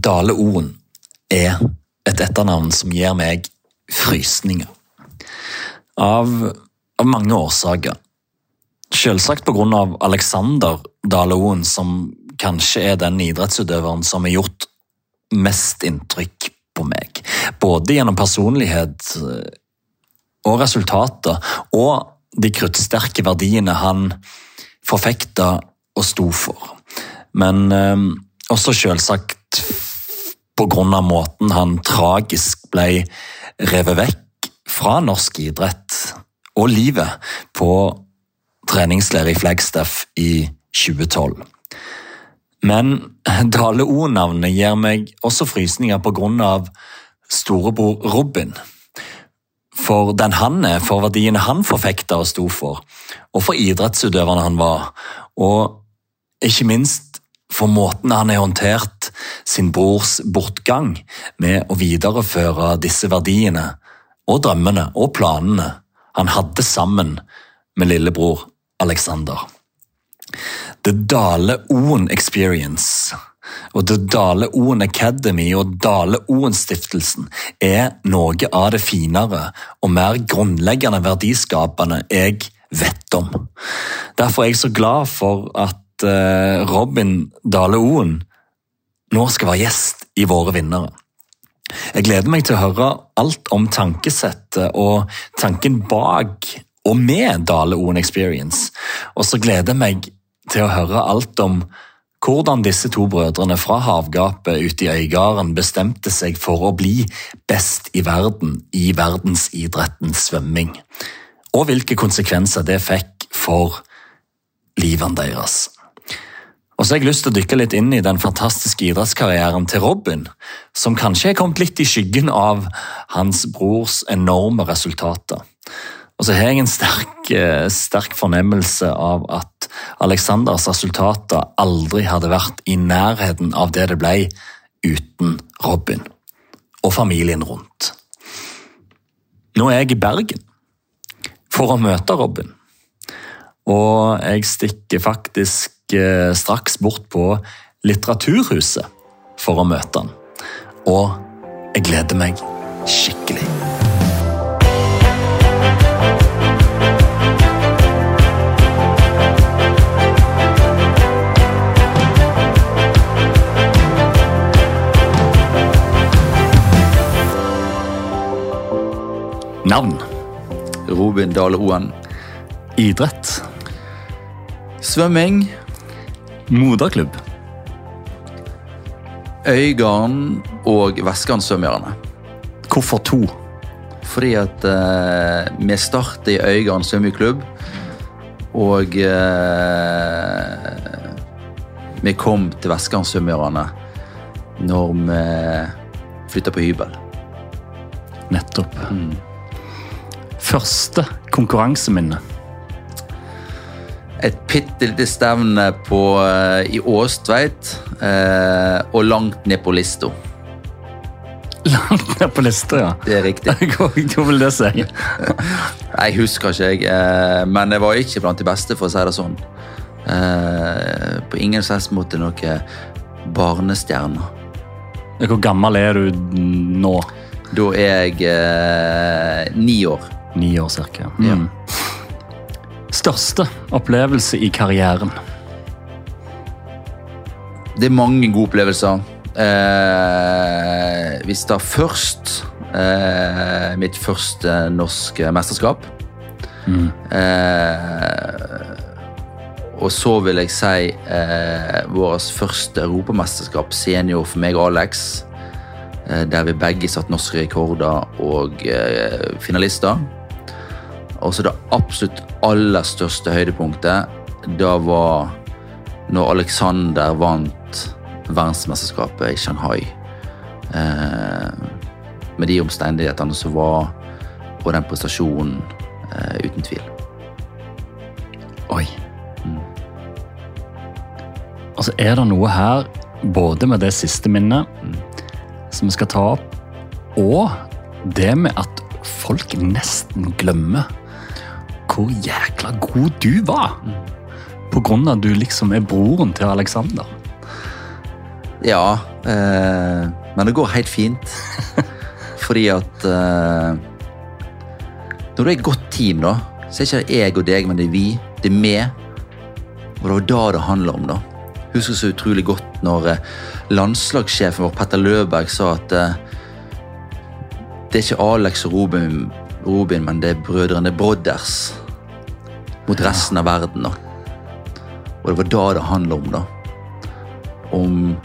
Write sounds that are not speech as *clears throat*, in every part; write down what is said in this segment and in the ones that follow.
Dale Oen er et etternavn som gir meg frysninger. Av, av mange årsaker. Selvsagt pga. Alexander Dale Oen, som kanskje er den idrettsutøveren som har gjort mest inntrykk på meg. Både gjennom personlighet eh, og resultater, og de kruttsterke verdiene han forfekta og sto for. Men eh, også selvsagt pga. måten han tragisk ble revet vekk fra norsk idrett og livet på treningsleir i Flagstaff i 2012. Men Dale O-navnet gir meg også frysninger pga. storebror Robin. For den han er, for verdiene han forfekta og sto for, og for idrettsutøverne han var, og ikke minst for måten han er håndtert sin brors bortgang med å videreføre disse verdiene og drømmene og planene han hadde sammen med lillebror Alexander. The Dale Oen Experience og The Dale Oen Academy og Dale Oen-stiftelsen er noe av det finere og mer grunnleggende verdiskapende jeg vet om. Derfor er jeg så glad for at eh, Robin Dale Oen nå skal være gjest i Våre vinnere. Jeg gleder meg til å høre alt om tankesettet og tanken bak og med Dale Oen Experience. Og så gleder jeg meg til å høre alt om hvordan disse to brødrene fra havgapet ute i Øygarden bestemte seg for å bli best i verden i verdensidretten svømming, og hvilke konsekvenser det fikk for livene deres. Og så har jeg lyst til å dykke litt inn i den fantastiske idrettskarrieren til Robin, som kanskje er kommet litt i skyggen av hans brors enorme resultater. Og så har jeg en sterk, eh, sterk fornemmelse av at Alexanders resultater aldri hadde vært i nærheten av det det ble uten Robin og familien rundt. Nå er jeg i Bergen for å møte Robin, og jeg stikker faktisk eh, straks bort på Litteraturhuset for å møte han. Og jeg gleder meg skikkelig. Navn. Robin Dale Oen. Idrett. Svømming. Moderklubb. Øygarden og Vestkantsvømmerne. Hvorfor to? Fordi at eh, vi starter i Øygarden svømmeklubb, og eh, vi kom til Vestkantsvømmerne når vi flytta på hybel. Nettopp. Første konkurranseminne. Et bitte lite stevne på, eh, i Åstveit, eh, og langt ned på lista. Langt ned på lista, ja. Det er riktig. *laughs* Hva, vil det si? Jeg husker ikke, jeg, eh, men jeg var ikke blant de beste, for å si det sånn. På ingen slags måte noe barnestjerne. Hvor gammel er du nå? Da er jeg eh, ni år. Ni år cirka. Ja. Mm. Største opplevelse i karrieren? Det er mange gode opplevelser. Eh, vi starter først eh, mitt første norske mesterskap. Eh, og så vil jeg si eh, vårt første europamesterskap senior for meg og Alex. Eh, der vi begge satt norske rekorder og eh, finalister. Og så det absolutt aller største høydepunktet, da var når Alexander vant verdensmesterskapet i Shanghai. Eh, med de omstendighetene som var, og den prestasjonen, eh, uten tvil. Oi. Mm. Altså, er det noe her, både med det siste minnet som vi skal ta opp, og det med at folk nesten glemmer hvor jækla god du var. På grunn av at du liksom er broren til Alexander. Ja, eh, men det går helt fint. *laughs* Fordi at eh, Når det er et godt team, da, så er det ikke jeg og deg, men det er vi. Det er meg. Og det var da det handler om, da. Husker så utrolig godt når eh, landslagssjefen vår, Petter Løberg, sa at eh, det er ikke Alex og Robin, Robin, men det er brødrene Brothers mot resten av verden. da. Og det var da det handla om, da. Om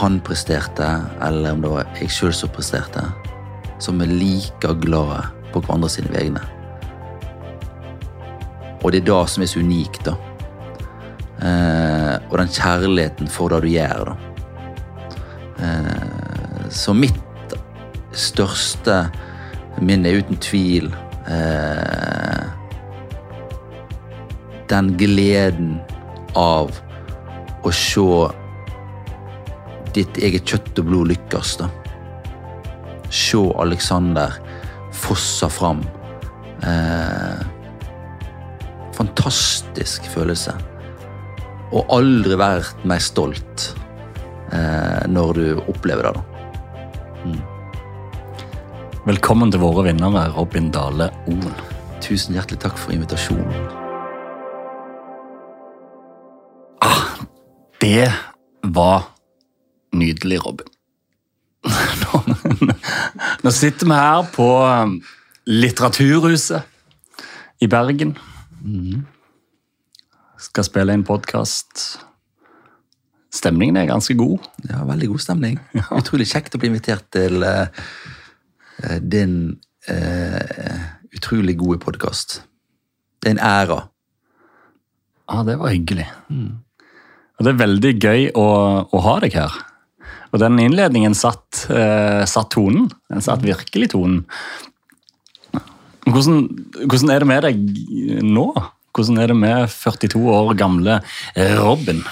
han presterte, eller om det var jeg sjøl som presterte. Som er like glade på hverandre sine vegne. Og det er det som er så unikt, da. Eh, og den kjærligheten for det du gjør, da. Eh, så mitt største minne er uten tvil eh, den gleden av å se ditt eget kjøtt og blod lykkes. da. Se Alexander fossa fram. Eh, fantastisk følelse. Og aldri vært mer stolt eh, når du opplever det. da. Velkommen til våre vinnere, Robin Dale Oen. Tusen hjertelig takk for invitasjonen. Det var nydelig, Robin. *laughs* Nå, nå sitter vi her på um, Litteraturhuset i Bergen. Skal spille inn podkast. Stemningen er ganske god. Ja, veldig god stemning. *laughs* Utrolig kjekt å bli invitert til eh, din uh, utrolig gode podkast. Det er en ære. Ja, det var hyggelig. Og det er veldig gøy å, å ha deg her. Og den innledningen satt, eh, satt tonen. Den satt virkelig tonen. Hvordan, hvordan er det med deg nå? Hvordan er det med 42 år gamle Robin?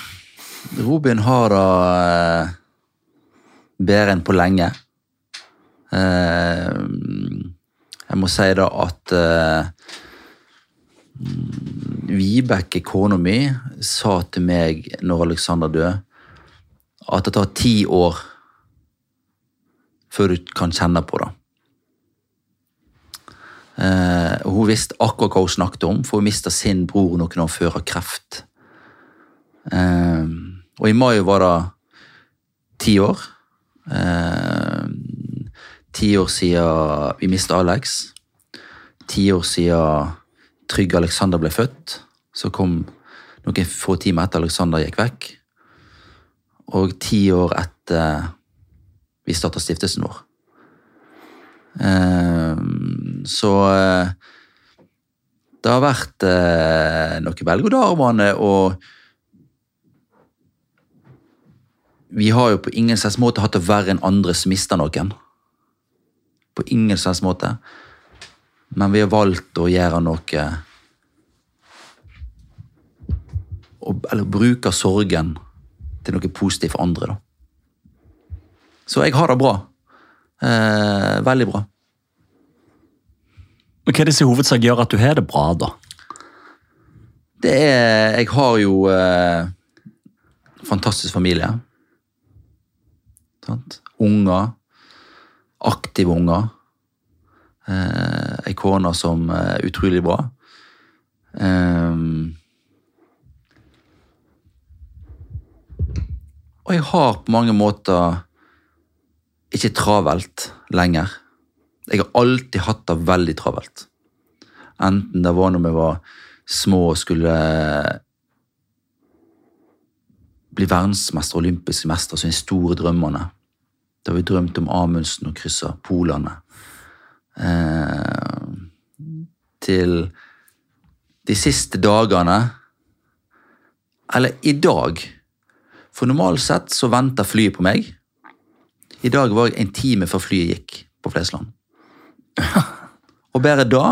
Robin har da eh, bedre enn på lenge. Eh, jeg må si da at eh, Vibeke, kona mi, sa til meg når Alexander døde, at det tar ti år før du kan kjenne på det. Eh, hun visste akkurat hva hun snakket om, for hun mista sin bror noen år før av kreft. Eh, og i mai var det ti år. Eh, ti år siden vi mista Alex. Ti år siden Trygve Alexander ble født. Så kom noen få timer etter Alexander gikk vekk. Og ti år etter vi starta stiftelsen vår. Eh, så eh, det har vært noen noe berg-og-dal-bane, og vi har jo på ingen slags måte hatt det verre enn andre som mister noen. På ingen slags måte. Men vi har valgt å gjøre noe Eller bruke sorgen til noe positivt for andre, da. Så jeg har det bra. Eh, veldig bra. Men Hva er det som i hovedsak gjør at du har det bra, da? Det er Jeg har jo eh, fantastisk familie. Sant? Unger. Aktive unger. Eh, Ei kone som er utrolig bra. Eh, og jeg har på mange måter ikke travelt lenger. Jeg har alltid hatt det veldig travelt. Enten det var når vi var små og skulle bli verdensmester olympiske mester, er de store drømmene. Da vi drømte om Amundsen og kryssa polene. Eh, til de siste dagene Eller i dag. For normalt sett så venter flyet på meg. I dag var jeg en time før flyet gikk på Flesland. *laughs* Og bare da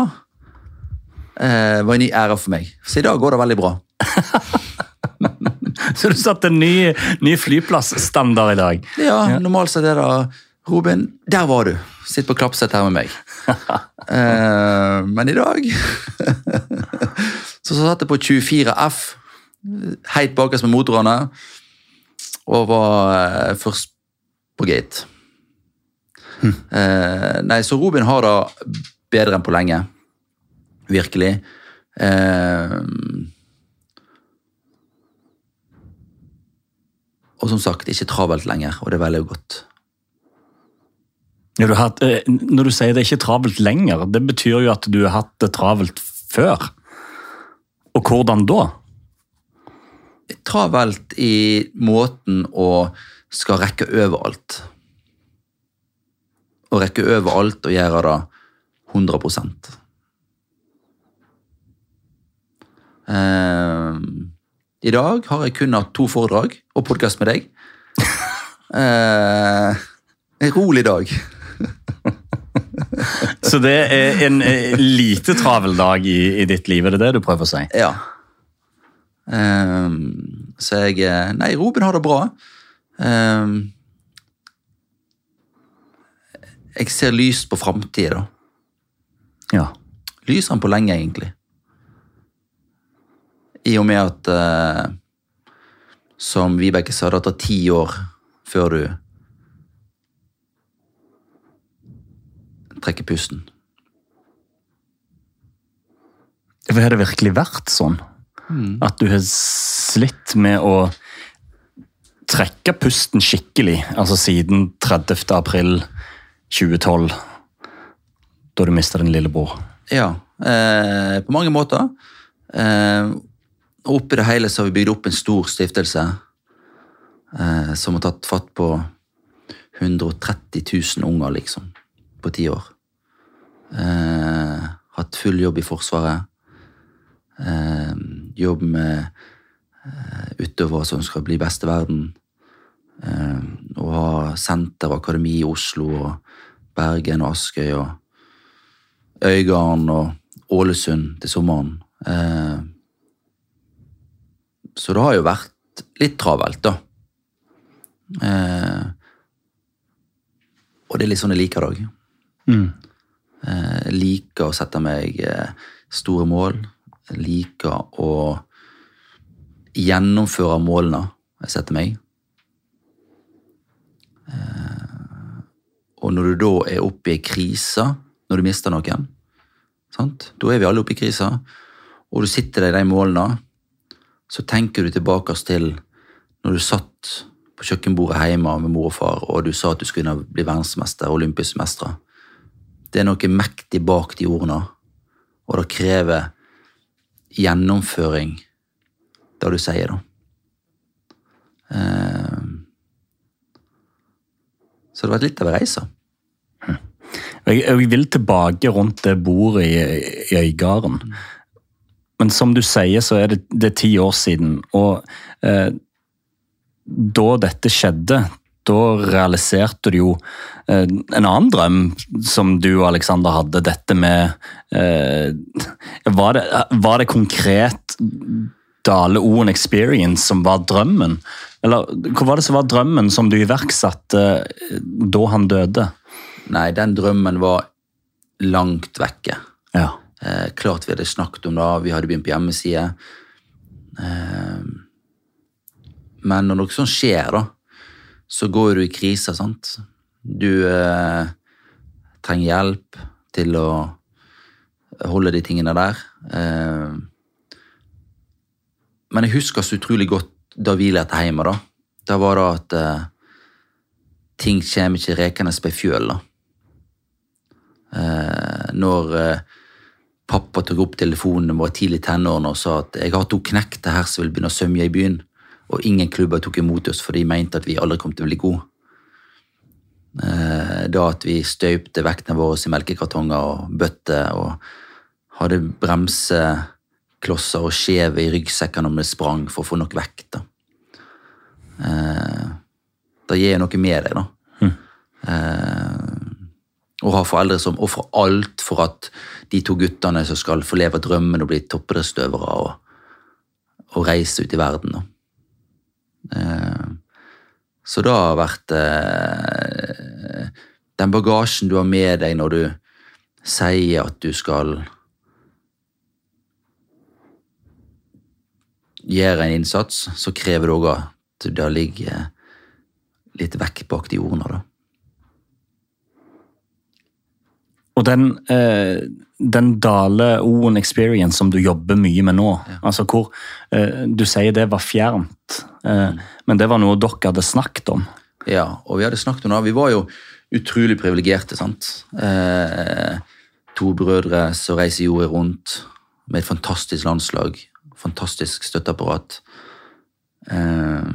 eh, var en ny ære for meg. Så i dag går det veldig bra. *laughs* Så du satte en ny, ny flyplassstandard i dag. Ja, normalt sett er det Robin, der var du. Sitt på klappsett her med meg. *laughs* eh, men i dag *laughs* Så satt jeg på 24F, helt bakerst med motorene. og var eh, først på gate. Eh, nei, så Robin har det bedre enn på lenge. Virkelig. Eh, og som sagt, ikke travelt lenger, og det er veldig godt. Ja, du hatt, eh, når du sier det er ikke travelt lenger, det betyr jo at du har hatt det travelt før. Og hvordan da? Travelt i måten å skal rekke over alt. Å rekke over alt og gjøre det 100 eh, I dag har jeg kun hatt to foredrag og podkast med deg. eh, en rolig dag. *laughs* Så det er en eh, lite travel dag i, i ditt liv, er det det du prøver å si? Ja. Um, så jeg eh, Nei, Robin har det bra. Um, jeg ser lyst på framtida, da. Ja. Lyser han på lenge, egentlig. I og med at uh, Som Vibeke sa, det tar ti år før du trekker pusten. Har det virkelig vært sånn? At du har slitt med å trekke pusten skikkelig, altså siden 30. april 2012, da du mista din lillebror? Ja, eh, på mange måter. Eh, oppi det hele så har vi bygd opp en stor stiftelse eh, som har tatt fatt på 130 000 unger, liksom, på ti år. Eh, hatt full jobb i Forsvaret. Eh, jobb med eh, utøvere som skal bli best i verden. Eh, og ha senter og akademi i Oslo og Bergen og Askøy og Øygarden og Ålesund til sommeren. Eh, så det har jo vært litt travelt, da. Eh, og det er litt sånn jeg liker det òg. Mm. Eh, liker å sette meg eh, store mål. Liker å gjennomføre målene jeg setter meg. Eh, og når du da er oppe i krise, når du mister noen sant? Da er vi alle oppe i krisa, og du sitter der i de målene, så tenker du tilbake til når du satt på kjøkkenbordet hjemme med mor og far, og du sa at du skulle bli verdensmester olympisk mestere. Det er noe mektig bak de ordene, og det krever gjennomføring, det du sier, da. Eh, Så det har vært litt av ei reise. Jeg, jeg vil tilbake rundt det bordet i, i Øygarden. Men som du sier, så er det, det er ti år siden. Og eh, da dette skjedde, da realiserte du jo eh, en annen drøm som du og Alexander hadde. Dette med eh, var, det, var det konkret Dale Oen Experience som var drømmen? Eller hva var det som var drømmen som du iverksatte eh, da han døde? Nei, den drømmen var langt vekke. Ja. Eh, klart vi hadde snakket om det, vi hadde begynt på hjemmeside. Eh, men når noe sånt skjer, da, så går du i krise, sant. Du eh, trenger hjelp til å holde de tingene der. Eh, men jeg husker så utrolig godt da vi lette hjemme, da. Da var det at eh, ting kommer ikke rekende på fjøl, da. Eh, når eh, pappa tok opp telefonen var tidlig i tenårene og sa at jeg har to knekter her som vil begynne å svømme i byen, og ingen klubber tok imot oss for de mente at vi aldri kom til å bli gode. Eh, da at vi støypte vektene våre i melkekartonger og bøtter og hadde bremseklosser og skjeve i ryggsekkene når vi sprang for å få nok vekt. da. da gir jeg noe med deg, da. Eh, og ha foreldre som ofrer alt for at de to guttene som skal få leve drømmen og bli toppidrettsutøvere og, og reise ut i verden. Da. Eh, så det har vært eh, den bagasjen du har med deg når du sier at du skal gjøre en innsats, så krever det òg at det ligger litt vekk bak de ordene, da. Og den, eh, den Dale Oen Experience som du jobber mye med nå, altså hvor eh, Du sier det var fjernt, eh, men det var noe dere hadde snakket om. Ja, og vi hadde snakket om det. Vi var jo utrolig privilegerte, sant. Eh, to brødre som reiser jorda rundt med et fantastisk landslag, fantastisk støtteapparat. Eh,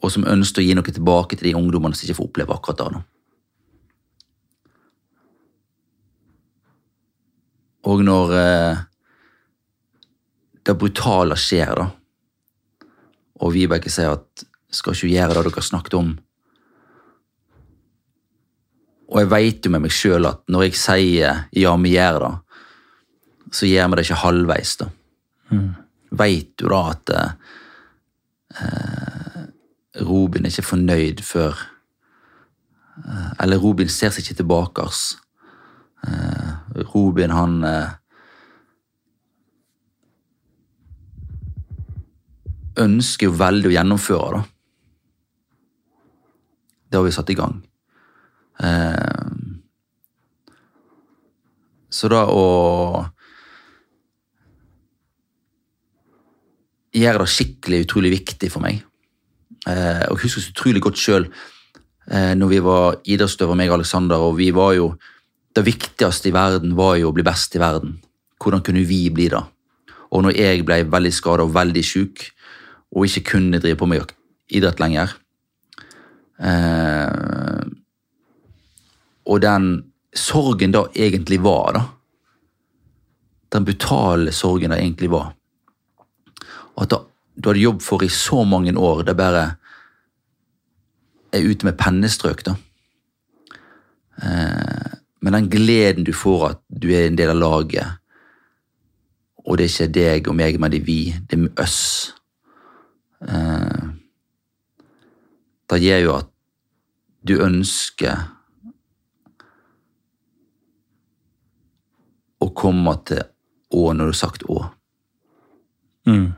og som ønsket å gi noe tilbake til de ungdommene som ikke får oppleve akkurat det. da. Og når eh, det brutale skjer, da, og Vibeke sier at skal ikke gjøre det dere har snakket om Og jeg vet jo med meg sjøl at når jeg sier ja, vi gjør det, så gjør vi det ikke halvveis. da. Mm. Veit du da at eh, Robin er ikke fornøyd før eh, Eller Robin ser seg ikke tilbake. Eh, Robin, han eh, ønsker jo veldig å gjennomføre, da. Det har vi satt i gang. Eh, så da å gjøre det skikkelig utrolig viktig for meg. Eh, og jeg husker så utrolig godt sjøl når vi var idrettsutøvere, meg og Aleksander, og vi var jo Det viktigste i verden var jo å bli best i verden. Hvordan kunne vi bli det? Og når jeg ble veldig skada og veldig sjuk, og ikke kunne drive på med idrett lenger eh, Og den sorgen da egentlig var, da. Den brutale sorgen det egentlig var. Og at da, du hadde jobb for i så mange år, det bare er ute med pennestrøk, da. Eh, men den gleden du får at du er en del av laget, og det er ikke deg og meg, men det er vi, det er oss eh, Det gjør jo at du ønsker å komme til Å når du har sagt Å. Mm.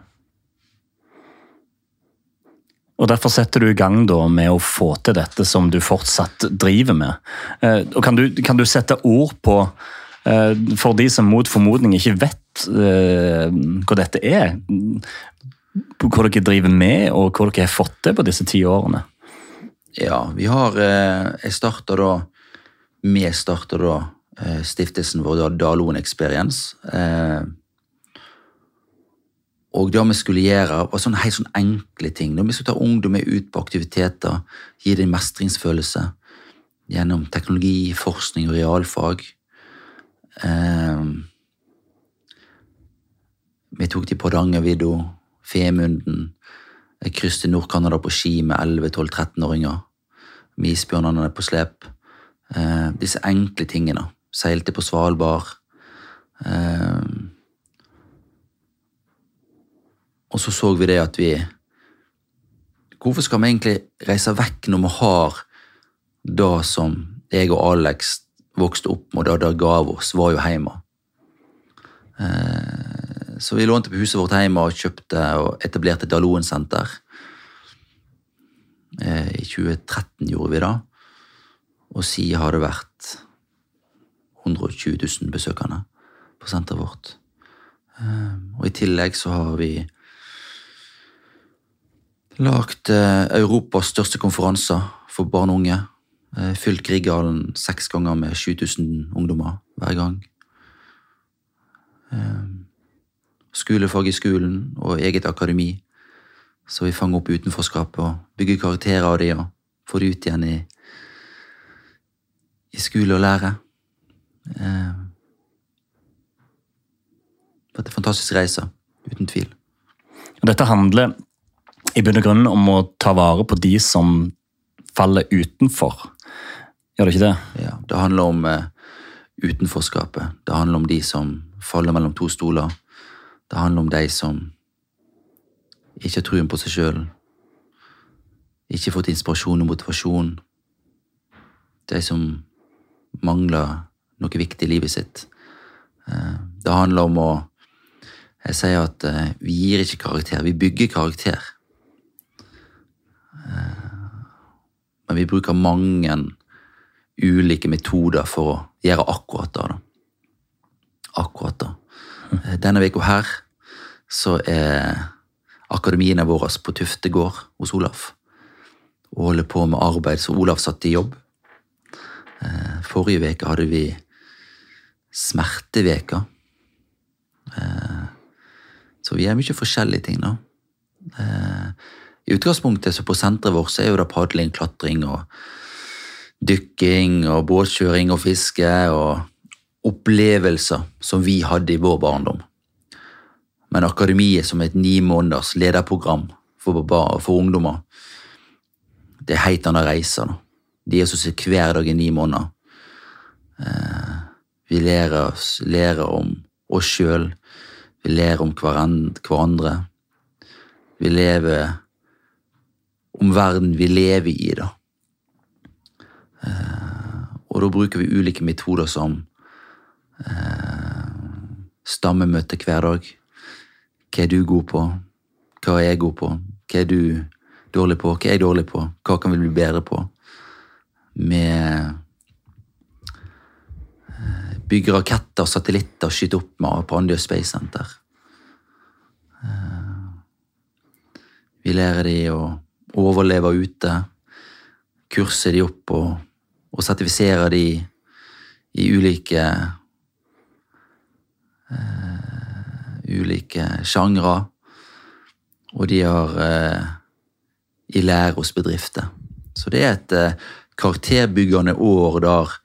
Og Derfor setter du i gang da med å få til dette som du fortsatt driver med. Eh, og kan du, kan du sette ord på, eh, for de som mot formodning ikke vet eh, hva dette er, hva dere driver med, og hva dere har fått til på disse ti årene? Ja, vi har Jeg starta da Vi starta da stiftelsen vår, da Daloen Experience. Og det vi skulle gjøre, var sånne helt sånne enkle ting. Da vi skulle ta ungdommer ut på aktiviteter, gi dem mestringsfølelse gjennom teknologi, forskning og realfag. Eh, vi tok de på Hardangervidda, Femunden. Jeg krysset Nord-Canada på ski med 11-12-13-åringer. Med isbjørnene på slep. Eh, disse enkle tingene. Seilte på Svalbard. Eh, og så så vi det at vi Hvorfor skal vi egentlig reise vekk når vi har det som jeg og Alex vokste opp med, og det det ga oss, var jo hjemme. Eh, så vi lånte på huset vårt hjemme og kjøpte og etablerte Daloen-senter. Eh, I 2013 gjorde vi det, og siden har det vært 120 000 besøkende på senteret vårt. Eh, Og i tillegg så har vi lagd eh, Europas største konferanser for barn og unge. Eh, Fylt Grieghallen seks ganger med 7000 ungdommer hver gang. Eh, Skolefag i skolen og eget akademi, så vi fanger opp utenforskapet og bygger karakterer av de og får det ut igjen i, i skole og lære. Det har vært en fantastisk reise, uten tvil. Dette handler i bunn og grunn om å ta vare på de som faller utenfor. Gjør det ikke det? Ja, det handler om uh, utenforskapet. Det handler om de som faller mellom to stoler. Det handler om de som ikke har troen på seg sjøl. Ikke fått inspirasjon og motivasjon. De som mangler noe viktig i livet sitt. Eh, Det handler om å Jeg sier at eh, vi gir ikke karakter, vi bygger karakter. Men vi bruker mange ulike metoder for å gjøre akkurat det. Akkurat det. Eh, Denne uka her så er akademiene våre på Tufte gård hos Olaf og holder på med arbeid så Olaf satt i jobb. Eh, Forrige uke hadde vi smerteveka. Eh, Så vi gjør mye forskjellige ting, da. I utgangspunktet så på senteret vårt så er jo det padling, klatring og dykking og båtkjøring og fiske og opplevelser som vi hadde i vår barndom. Men akademiet som et ni måneders lederprogram for, for ungdommer, det er helt andre reiser. da. De er sånn hver dag i ni måneder. Eh, vi lærer, oss, lærer om oss sjøl, vi lærer om hverandre. Vi lever om verden vi lever i, da. Eh, og da bruker vi ulike metoder som eh, stammemøte hver dag. Hva er du god på? Hva er jeg god på? Hva er du dårlig på? Hva er jeg dårlig på? Hva kan vi bli bedre på? Med eh, bygge raketter og satellitter og skyte opp med på Andøya Space Center. Eh, Vi lærer de å overleve ute, kurse de opp og, og sertifisere de i ulike uh, ulike sjangre. Og de har uh, i lære hos bedrifter. Så det er et uh, karakterbyggende år der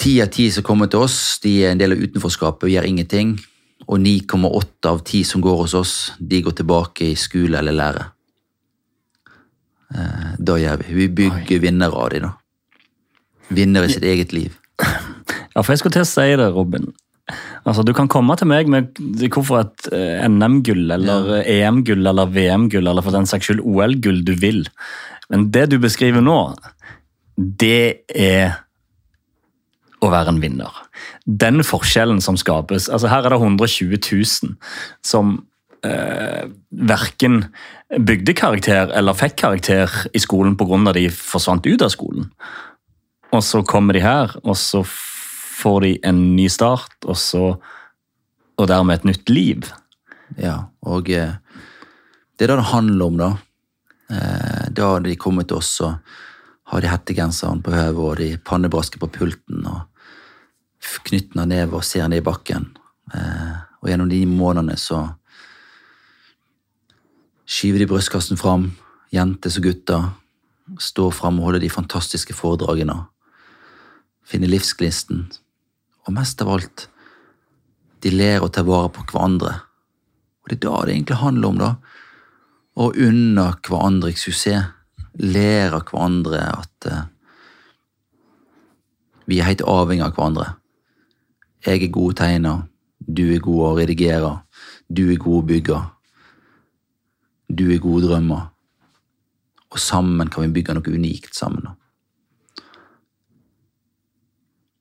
ti av ti som kommer til oss, de er en del av utenforskapet og gjør ingenting. Og 9,8 av 10 som går hos oss, de går tilbake i skole eller lære. Eh, Da gjør vi. Vi bygger vinnere av dem, da. Vinnere i sitt eget liv. *clears throat* Ja, for jeg skulle til å si det, Robin. Altså, Du kan komme til meg med hvorfor et eh, NM-gull eller ja. EM-gull eller VM-gull eller for den saks skyld OL-gull du vil. Men det du beskriver nå, det er å være en vinner. Den forskjellen som skapes altså Her er det 120 000 som eh, verken bygde karakter eller fikk karakter i skolen pga. de forsvant ut av skolen. Og så kommer de her, og så får de en ny start, og så og dermed et nytt liv. Ja, og eh, det er det det handler om, da. Eh, Da de kommet til oss, så har de hettegenseren på hodet og de pannebrasker på pulten og knytter ned og ser ned i bakken. Eh, Og gjennom de månedene så skyver de brystkassen fram, jenter som gutter, står fram og holder de fantastiske foredragene, finner livsgnisten, og mest av alt, de ler og tar vare på hverandre. Og det er da det egentlig handler om, da. Å unne hverandre suksess. Lære av hverandre at uh, vi er helt avhengig av hverandre. Jeg er god tegner, du er god å redigere, du er god å bygge. Du er god drømmer. Og sammen kan vi bygge noe unikt sammen.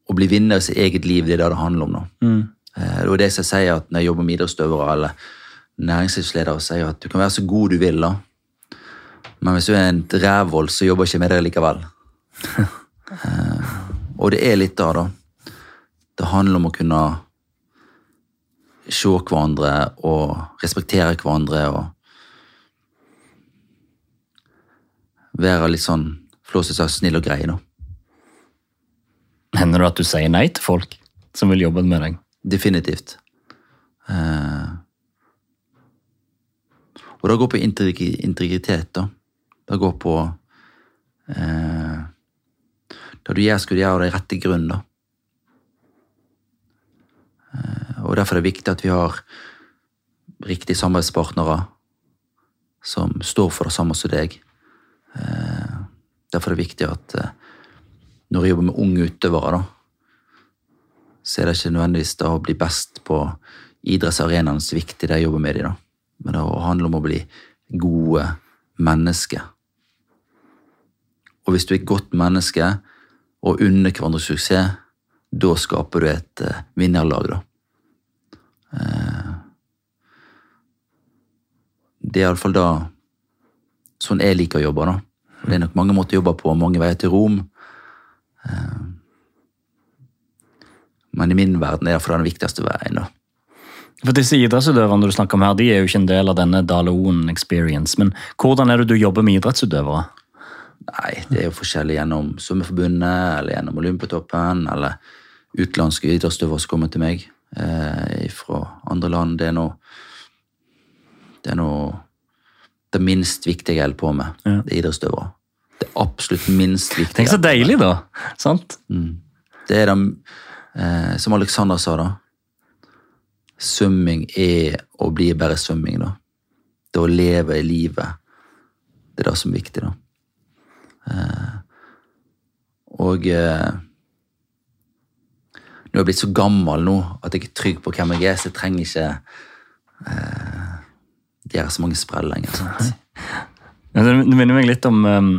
Å bli vinner i sitt eget liv, det er det det handler om. nå. Mm. Det er det jeg sier at når jeg jobber med idrettsutøvere eller næringslivsledere, sier at du kan være så god du vil, da. men hvis du er en rævhold, så jobber jeg ikke med deg likevel. *laughs* Eh, Og det er litt da, da. Det handler om å kunne se hverandre og respektere hverandre og være litt sånn flåsete seg snill og grei, da. Hender det at du sier nei til folk som vil jobbe med deg? Definitivt. Eh, og det går på integritet, da. Det går på eh, Det du gjør, skal du gjøre av den rette grunn, da. Eh, og derfor er det viktig at vi har riktige samarbeidspartnere som står for det samme som deg. Eh, derfor er det viktig at eh, når jeg jobber med unge utøvere, da, så er det ikke nødvendigvis da å bli best på idrettsarenaen som er viktig det jeg jobber med de da. Men det handler om å bli gode mennesker. Og hvis du er et godt menneske og unner hverandre suksess, da skaper du et eh, vinnerlag, da. Det er iallfall da sånn jeg liker å jobbe, da. Det er nok mange måter å jobbe på, mange veier til Rom. Eh, Men i min verden er det iallfall den viktigste veien. da. For disse idrettsutøverne du snakker om her, de er jo ikke en del av denne Daleon experience. Men hvordan er det du jobber med idrettsutøvere? Nei, det er jo forskjellig gjennom Svømmeforbundet, eller gjennom Olympiatoppen, eller utenlandske idrettsutøvere som kommer til meg eh, fra andre land. Det er noe Det er noe det minst viktige jeg holder på med. Ja. Det er idrettsutøvere. Det absolutt minst viktige. Tenk så deilig, da! sant? Det er de, eh, som Alexander sa, da. Svømming er og blir bare svømming, da. Det å leve i livet. Det er det som er viktig, da. Eh, og eh, Nå er jeg blitt så gammel nå at jeg er trygg på hvem jeg er, så jeg trenger ikke eh, gjøre så mange sprell lenger. sant? Det minner meg litt om um,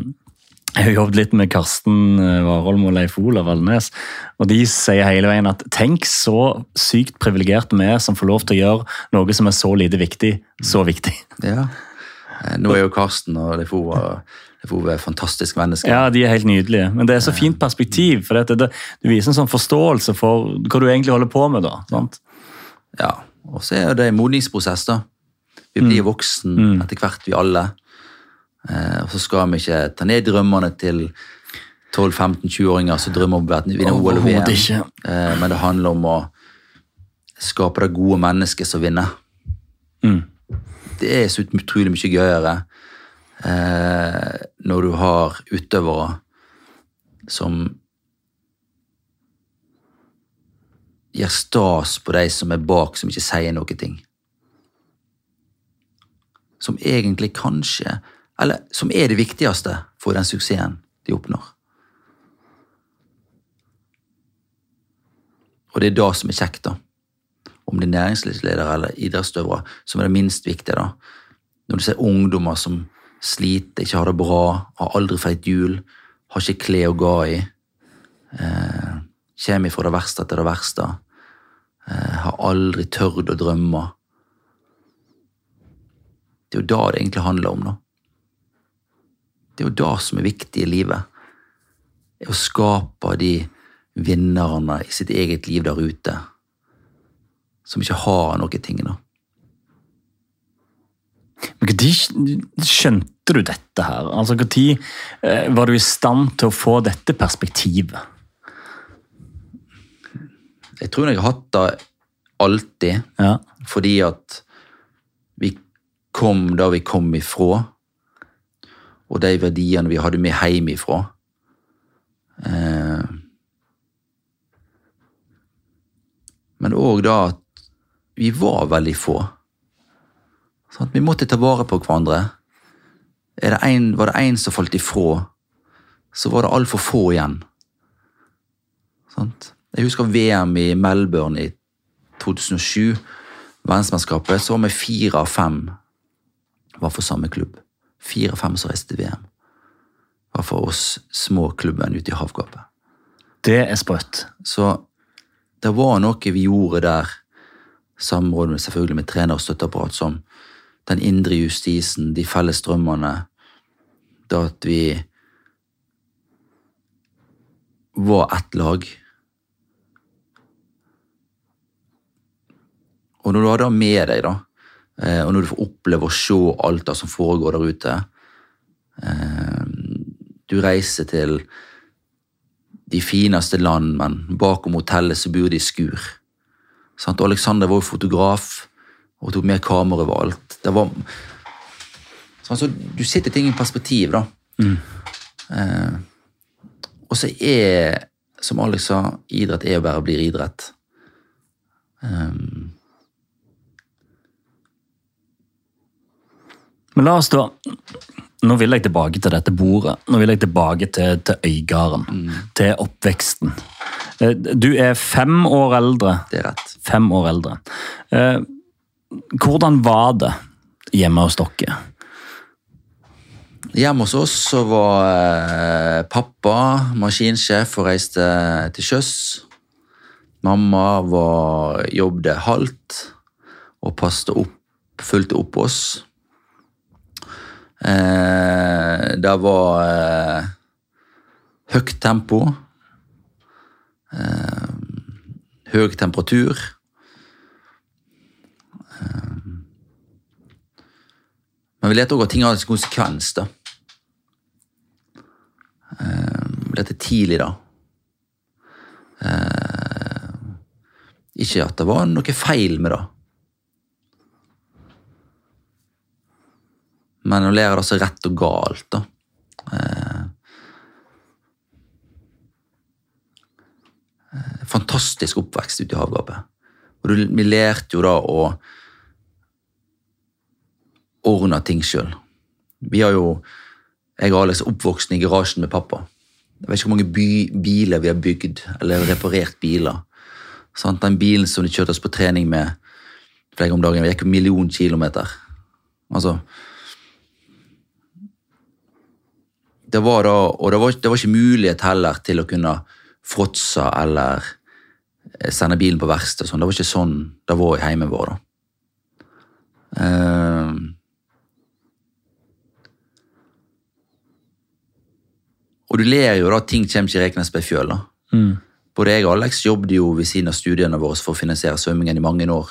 Jeg har jobbet litt med Karsten eh, Warholm og Leif Olav Valnes. Og de sier hele veien at tenk så sykt privilegerte vi er som får lov til å gjøre noe som er så lite viktig, så viktig. *laughs* Ja. Eh, Nå er jo Karsten og Leif Ove Leif Ove fantastiske mennesker. Ja, de er helt nydelige. Men det er så fint perspektiv. for det, det, det viser en sånn forståelse for hva du egentlig holder på med. da, sant? Ja, og så er det en modningsprosess, da. Vi blir voksen etter hvert, vi alle. Eh, og så skal vi ikke ta ned drømmene til 12-15-20-åringer som drømmer om å vinne OL og VM. Eh, men det handler om å skape det gode mennesket som vinner. Mm. Det er så utrolig mye gøyere eh, når du har utøvere som gir stas på de som er bak, som ikke sier noe ting. Som egentlig kanskje Eller som er det viktigste for den suksessen de oppnår. Og det er det som er kjekt, da. Om det er næringslivsledere eller idrettsutøvere, som er det minst viktige. da. Når du ser ungdommer som sliter, ikke har det bra, har aldri feiet hjul, har ikke klær å gå i, eh, kommer fra det verste til det verste, eh, har aldri tørt å drømme. Det er jo det det egentlig handler om, da. Det er jo det som er viktig i livet. Er å skape de vinnerne i sitt eget liv der ute, som ikke har noen ting, da. Men Når skjønte du dette her? Altså, Når eh, var du i stand til å få dette perspektivet? Jeg tror jeg har hatt det alltid, Ja. fordi at kom da vi kom ifra, og de verdiene vi hadde med hjemmefra. Eh, men òg da at vi var veldig få. Sånn vi måtte ta vare på hverandre. Er det en, var det én som falt ifra, så var det altfor få igjen. Sånn. Jeg husker VM i Melbourne i 2007. Verdensmesterskapet. Så var vi fire av fem var for samme klubb. Fire av fem som reiste til VM. Var for oss små klubben ute i havgapet. Det er sprøtt. Så det var noe vi gjorde der, samråd med, selvfølgelig med trener og støtteapparat, som den indre justisen, de felles drømmene, da at vi var ett lag. Og når du har det med deg, da, og når du får oppleve å se alt det som foregår der ute eh, Du reiser til de fineste land, men bakom hotellet så bor de i skur. Og Alexander var jo fotograf og tok med kamera overalt. Det var så Du sitter ting i perspektiv, da. Eh, og så er, som Alex sa, idrett er å bare bli idrett. Um, Men la oss da Nå vil jeg tilbake til dette bordet. Nå vil jeg tilbake til, til Øygarden. Til oppveksten. Eh, Du er fem år eldre. det er rett. Fem år eldre. Eh, Hvordan var det hjemme hos dere? Hjemme hos oss så var eh, pappa maskinsjef og reiste til sjøs. Mamma var, jobbet halvt og passet opp, fulgte opp oss. Eh, det var eh, høyt tempo. Eh, høy temperatur. Eh, men vi lette òg at ting hadde konsekvens, da. Eh, vi lette tidlig, da. Eh, ikke at det var noe feil med det. Men å lære det så rett og galt, da. Eh, eh, fantastisk oppvekst ute i havgapet. Og du, vi lærte jo da å ordne ting sjøl. Vi har jo Jeg og Alex er oppvoksen i garasjen med pappa. Jeg vet ikke hvor mange by, biler vi har bygd eller reparert biler. Sant? Den bilen som de kjørte oss på trening med flere om dagen, vi gikk en million kilometer. Altså det var da, Og det var, det var ikke mulighet heller til å kunne fråtse eller eh, sende bilen på verksted. Sånn. Det var ikke sånn det var i heimen vår. da. Uh, og du ler jo da, ting kommer ikke i Rekenes på fjøl. da. Mm. Både jeg og Alex jobbet jo ved siden av studiene våre for å finansiere svømmingen i mange år.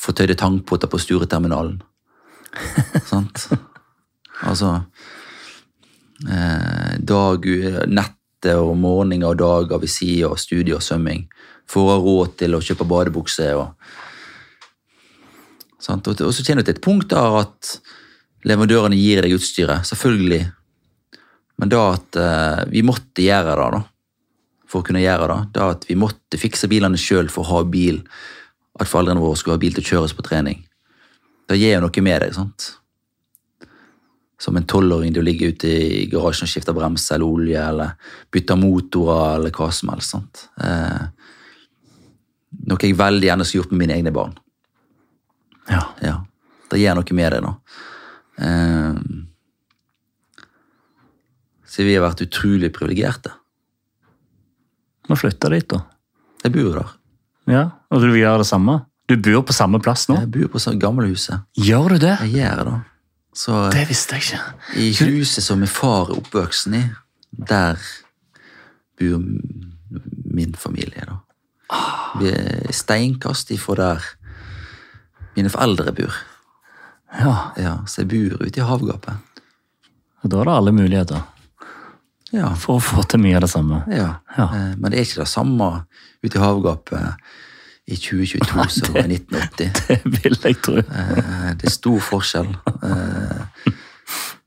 Fortøyde tankpotter på Stureterminalen. *laughs* Sant? Altså dag, Nettet og morgener og dager ved siden av studie og svømming. Ha råd til å kjøpe badebukse. Og, sant? og, så kjenner du til et punkt der at leverandørene gir deg utstyret. Selvfølgelig. Men da at eh, vi måtte gjøre det, da for å kunne gjøre det. Da at vi måtte fikse bilene sjøl for å ha bil. At foreldrene våre skulle ha bil til å kjøres på trening. Det gir jo noe med deg. sant? Som en tolvåring du ligger ute i garasjen og skifter bremse eller olje eller bytter motorer eller hva som helst. sant? Eh, noe jeg veldig gjerne skulle gjort med mine egne barn. Ja. Ja, Det gjør noe med det, da. Eh, så vi har vært utrolig privilegerte. flytter du dit, da. Jeg bor der. Ja, Og du vil gjøre det samme? Du bor på samme plass nå? Jeg bor på gamlehuset. Gjør du det? Jeg gjør det. Så Det visste jeg ikke. i huset som min far er oppvoksen i, der bor min familie, da. Vi er steinkast ifra der mine foreldre bor. Ja, Ja, så jeg bor ute i havgapet. og Da er det alle muligheter Ja, for å få til mye av det samme. ja. Ja. Eh, Men det er ikke det samme ute i havgapet i 2022 som i 1980. Det vil jeg tro. Eh, Det er stor forskjell. Eh,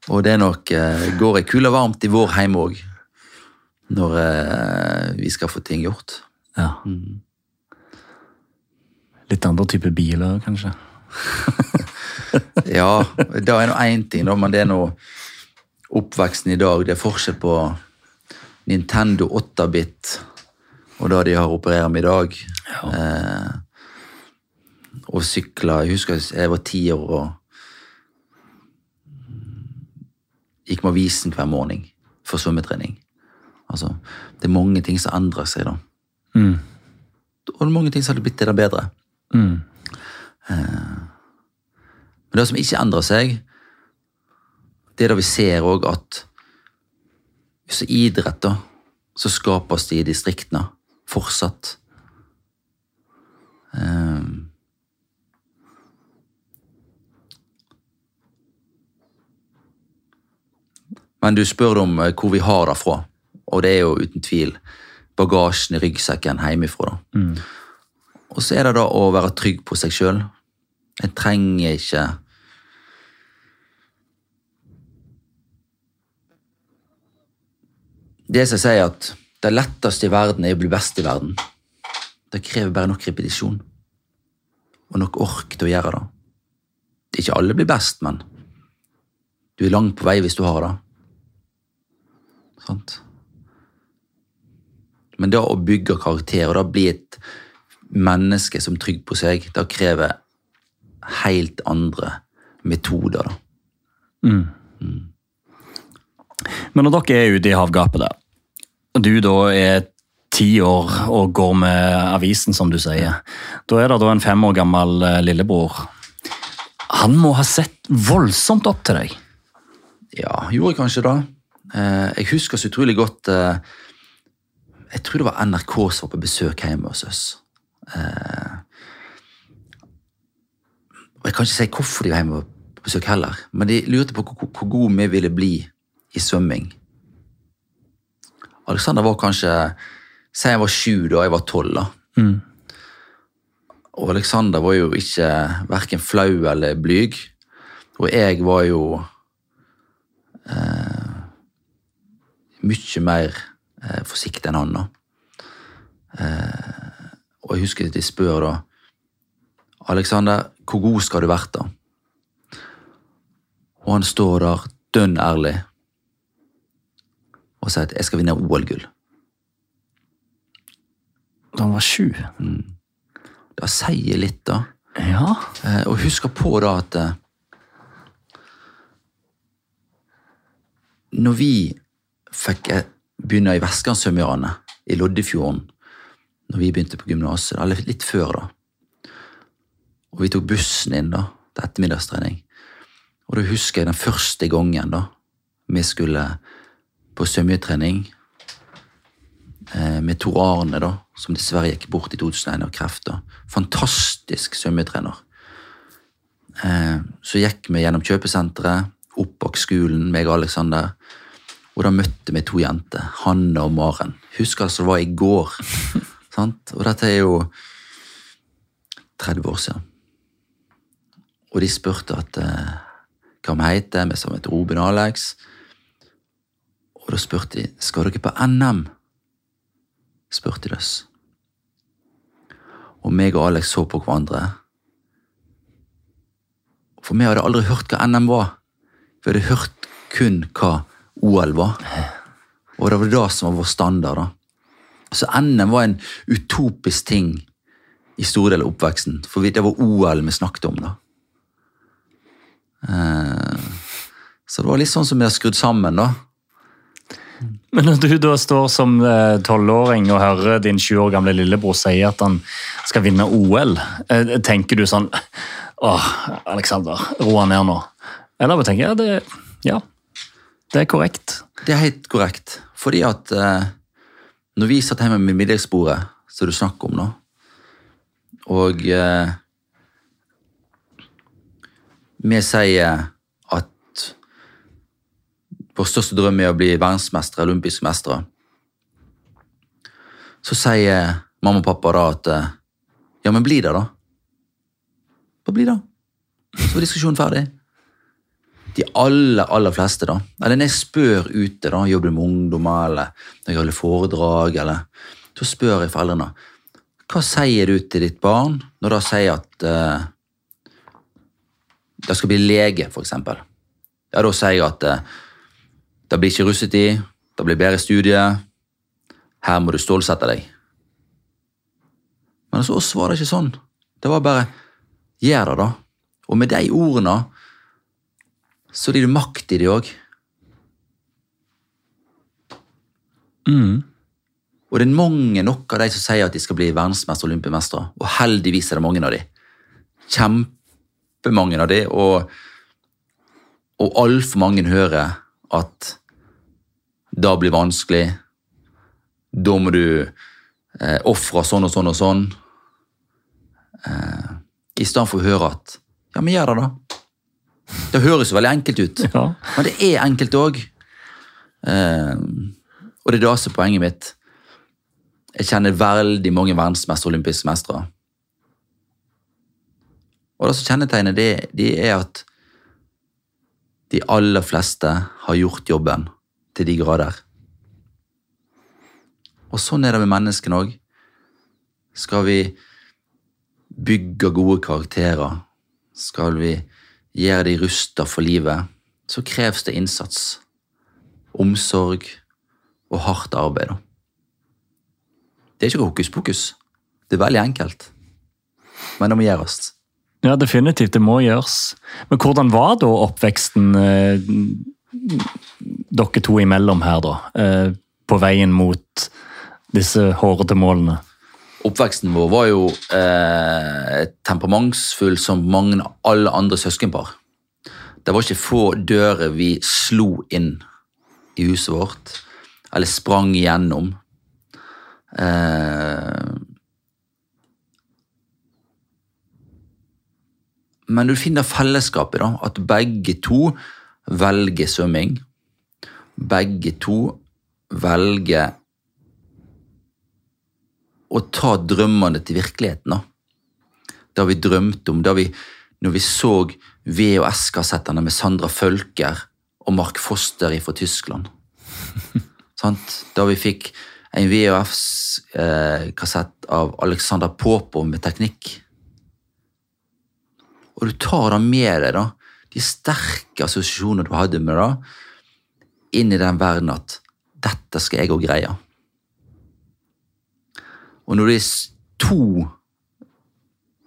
Og det er nok eh, går ei kule varmt i vår heim òg, når vi skal få ting gjort. Ja. Litt andre type biler, kanskje. *laughs* Ja, det er nå én ting, da, men det er nå oppveksten i dag. Det er forskjell på Nintendo 8-bit og det de har operert med i dag. Eh, og sykla Jeg husker jeg var ti år og gikk med avisen hver morgen for svømmetrening. Altså, det er mange ting som endrer seg, da. Mm. Og det er mange ting som hadde blitt til det bedre. Mm. Men det som ikke endrer seg, det er da vi ser òg at hvis idrett, da, så skapes det i distriktene fortsatt. Ehm. Men du spør om eh, hvor vi har det fra, og det er jo uten tvil bagasjen i ryggsekken hjemmefra. da. Mm. Og så er det da å være trygg på seg sjøl. En trenger ikke Det som jeg sier at det letteste i verden er å bli best i verden. Det krever bare nok repetisjon. Og nok ork til å gjøre det. Det ikke alle blir best, men du er langt på vei hvis du har det. Sant? Men det å bygge karakter og da bli et menneske som er trygg på seg, det krever helt andre metoder. da. Mm. Men når dere er ute i havgapet der, du da er ti år og går med avisen, som du sier, da er det da en fem år gammel eh, lillebror. Han må ha sett voldsomt opp til deg. Ja, gjorde jeg kanskje det. Eh, jeg husker så utrolig godt eh, Jeg tror det var NRK som var på besøk hjemme hos oss. Jeg kan ikke si hvorfor de var hjemme på besøk heller, men de lurte på hvor, hvor gode vi ville bli i svømming. Alexander var kanskje Si jeg var sju da jeg var tolv. Mm. Og Alexander var jo ikke verken flau eller blyg. Og jeg var jo eh, mye mer eh, forsiktig enn han. da. Eh, og jeg husker at de spør da Alexander, hvor god skal du vært, da? Og han står der dønn ærlig og sier at jeg skal vinne OL-gull. Da han var sju. Det sier litt, da. Ja. Eh, og husker på da at eh, Når vi fikk eh, begynne i Vestlandssvømmerne i Loddefjorden, når vi begynte på gymnaset, eller litt før da, og vi tok bussen inn da, til ettermiddagstrening, og da husker jeg den første gangen da, vi skulle på svømmetrening eh, med Tor Arne, da, som dessverre gikk bort i 2001 av kreft. da. Fantastisk svømmetrener. Eh, så gikk vi gjennom kjøpesenteret, opp bak skolen, meg og Alexander. Og da møtte vi to jenter, Hanne og Maren. Husk altså det var i går. *laughs* sant? Og dette er jo 30 år siden. Og de spurte at eh, hva vi heter, vi sa vi het Ruben og Alex. Og da spurte de skal dere på NM. spurte de oss. Og meg og Alex så på hverandre. For vi hadde aldri hørt hva NM var. Vi hadde hørt kun hva OL var. Og det var det som var vår standard. da. Så NM var en utopisk ting i store deler av oppveksten. For det var OL vi snakket om. da. Eh, Så det var litt sånn som vi har skrudd sammen. da. Men når du da står som eh, tolvåring og hører din sju år gamle lillebror si at han skal vinne OL, eh, tenker du sånn Åh, Alexander, ro ned nå. Eller tenker jeg, det, ja, det er korrekt. Det er helt korrekt. Fordi at eh, når vi satt hjemme med middagsbordet, som du snakker om nå, og vi sier vår største drøm er å bli verdensmestere, olympiske mestere, så sier mamma og pappa da at eh, ja, men bli det, da. Bare bli det. Så var diskusjonen ferdig de aller, aller fleste, da. Eller når jeg spør ute, da, jobber med ungdommer, eller når jeg holder foredrag, eller Så spør jeg foreldrene hva sier du til ditt barn når de sier at uh, de skal bli lege, eksempel. Ja, da sier jeg at uh, det blir ikke russetid, det blir bedre studier. her må du stålsette deg. Men hos oss var det ikke sånn. Det var bare gjør det, da. Og med de ordene så blir det makt i det òg. Mm. Og det er mange nok av de som sier at de skal bli verdensmester og olympiamestere. Og heldigvis er det mange av de. Kjempemange av de, og, og altfor mange hører at det blir vanskelig. Da må du eh, ofre sånn og sånn og sånn. Eh, I stedet for å høre at ja, men gjør det, da. Det høres jo veldig enkelt ut. Ja. Men det er enkelt òg. og det er det som er poenget mitt. Jeg kjenner veldig mange verdensmestere og olympiske mestere. Og det som kjennetegner det, det er at de aller fleste har gjort jobben til de grader. Og sånn er det med menneskene òg. Skal vi bygge gode karakterer, skal vi gjøre de rusta for livet, så kreves det innsats, omsorg og hardt arbeid. Det er ikke hokus pokus. Det er veldig enkelt. Men det må gjøres. Ja, definitivt. Det må gjøres. Men hvordan var da oppveksten eh, dere to imellom her, da? Eh, på veien mot disse hårete målene? Oppveksten vår var jo eh, temperamentsfull som mange alle andre søskenpar. Det var ikke få dører vi slo inn i huset vårt, eller sprang igjennom. Eh, men du finner fellesskapet, da. At begge to velger svømming. Begge to velger å ta drømmene til virkeligheten. da. Det vi drømt om. Da vi, når vi så VHS-kassettene med Sandra Følker og Mark Foster fra Tyskland. *laughs* Sant? Da vi fikk en VHS-kassett av Alexander Popov med teknikk. Og du tar det med deg, da, de sterke assosiasjonene du hadde med det, inn i den verden at dette skal jeg òg greie. Og når det er to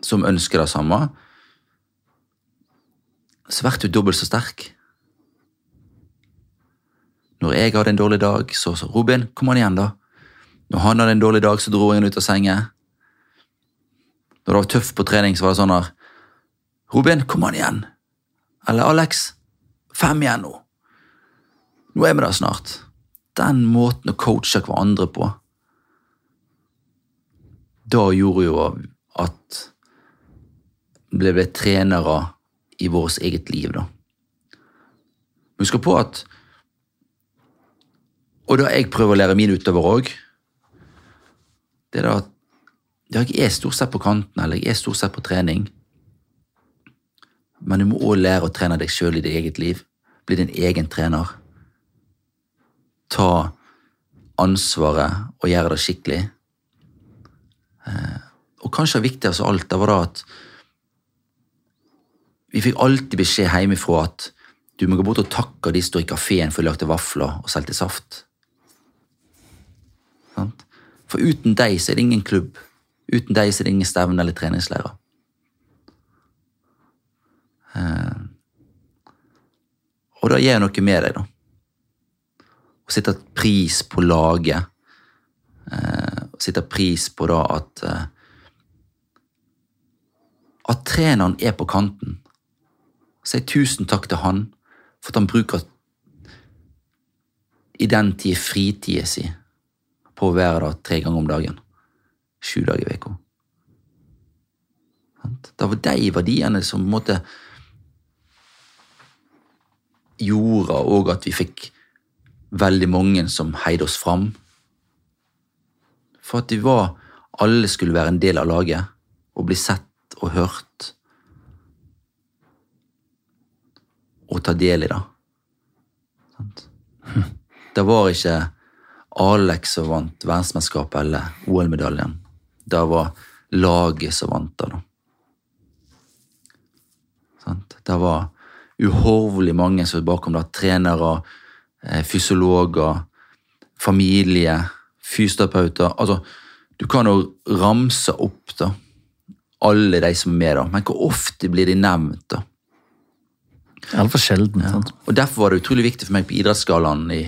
som ønsker det samme, så blir du dobbelt så sterk. Når jeg hadde en dårlig dag, så sa Robin, kom an igjen, da. Når han hadde en dårlig dag, så dro han ut av senga. Når det var tøft på trening, så var det sånn her Robin, kom an igjen. Eller Alex, fem igjen nå. Nå er vi der snart. Den måten å coache hverandre på, da gjorde jo at vi ble trenere i vårt eget liv, da. Husk på at Og da jeg prøver å lære mine utover òg, det er da at jeg er stort sett på kanten, eller jeg er stort sett på trening, men du må òg lære å trene deg sjøl i ditt eget liv. Bli din egen trener. Ta ansvaret og gjøre det skikkelig. Og kanskje viktigst av alt det var da at vi fikk alltid beskjed hjemmefra at du må gå bort og takke de som står i kafeen for å lagde vafler og solgte saft. For uten deg så er det ingen klubb. Uten deg så er det ingen stevne eller treningsleirer. Eh, og det gjør noe med deg, da. Å sette pris på laget. Eh, å sette pris på da at eh, At treneren er på kanten. Si tusen takk til han for at han bruker i den tid fritida si på å være der tre ganger om dagen. Sju dager i uka. Det var de verdiene som på en måte gjorde òg at vi fikk veldig mange som heide oss fram. For at de var Alle skulle være en del av laget og bli sett og hørt. Og ta del i det. *laughs* Det var ikke Alex som vant verdensmesterskapet eller OL-medaljen. Det var laget som vant det. da. Det var uhorvelig mange som er bakom det. Trenere, eh, fysiologer, familie, fysioterapeuter. Altså, du kan jo ramse opp da, alle de som er med, da. men hvor ofte blir de nevnt? da? Altfor sjelden. sant? Og Derfor var det utrolig viktig for meg på Idrettsgallaen i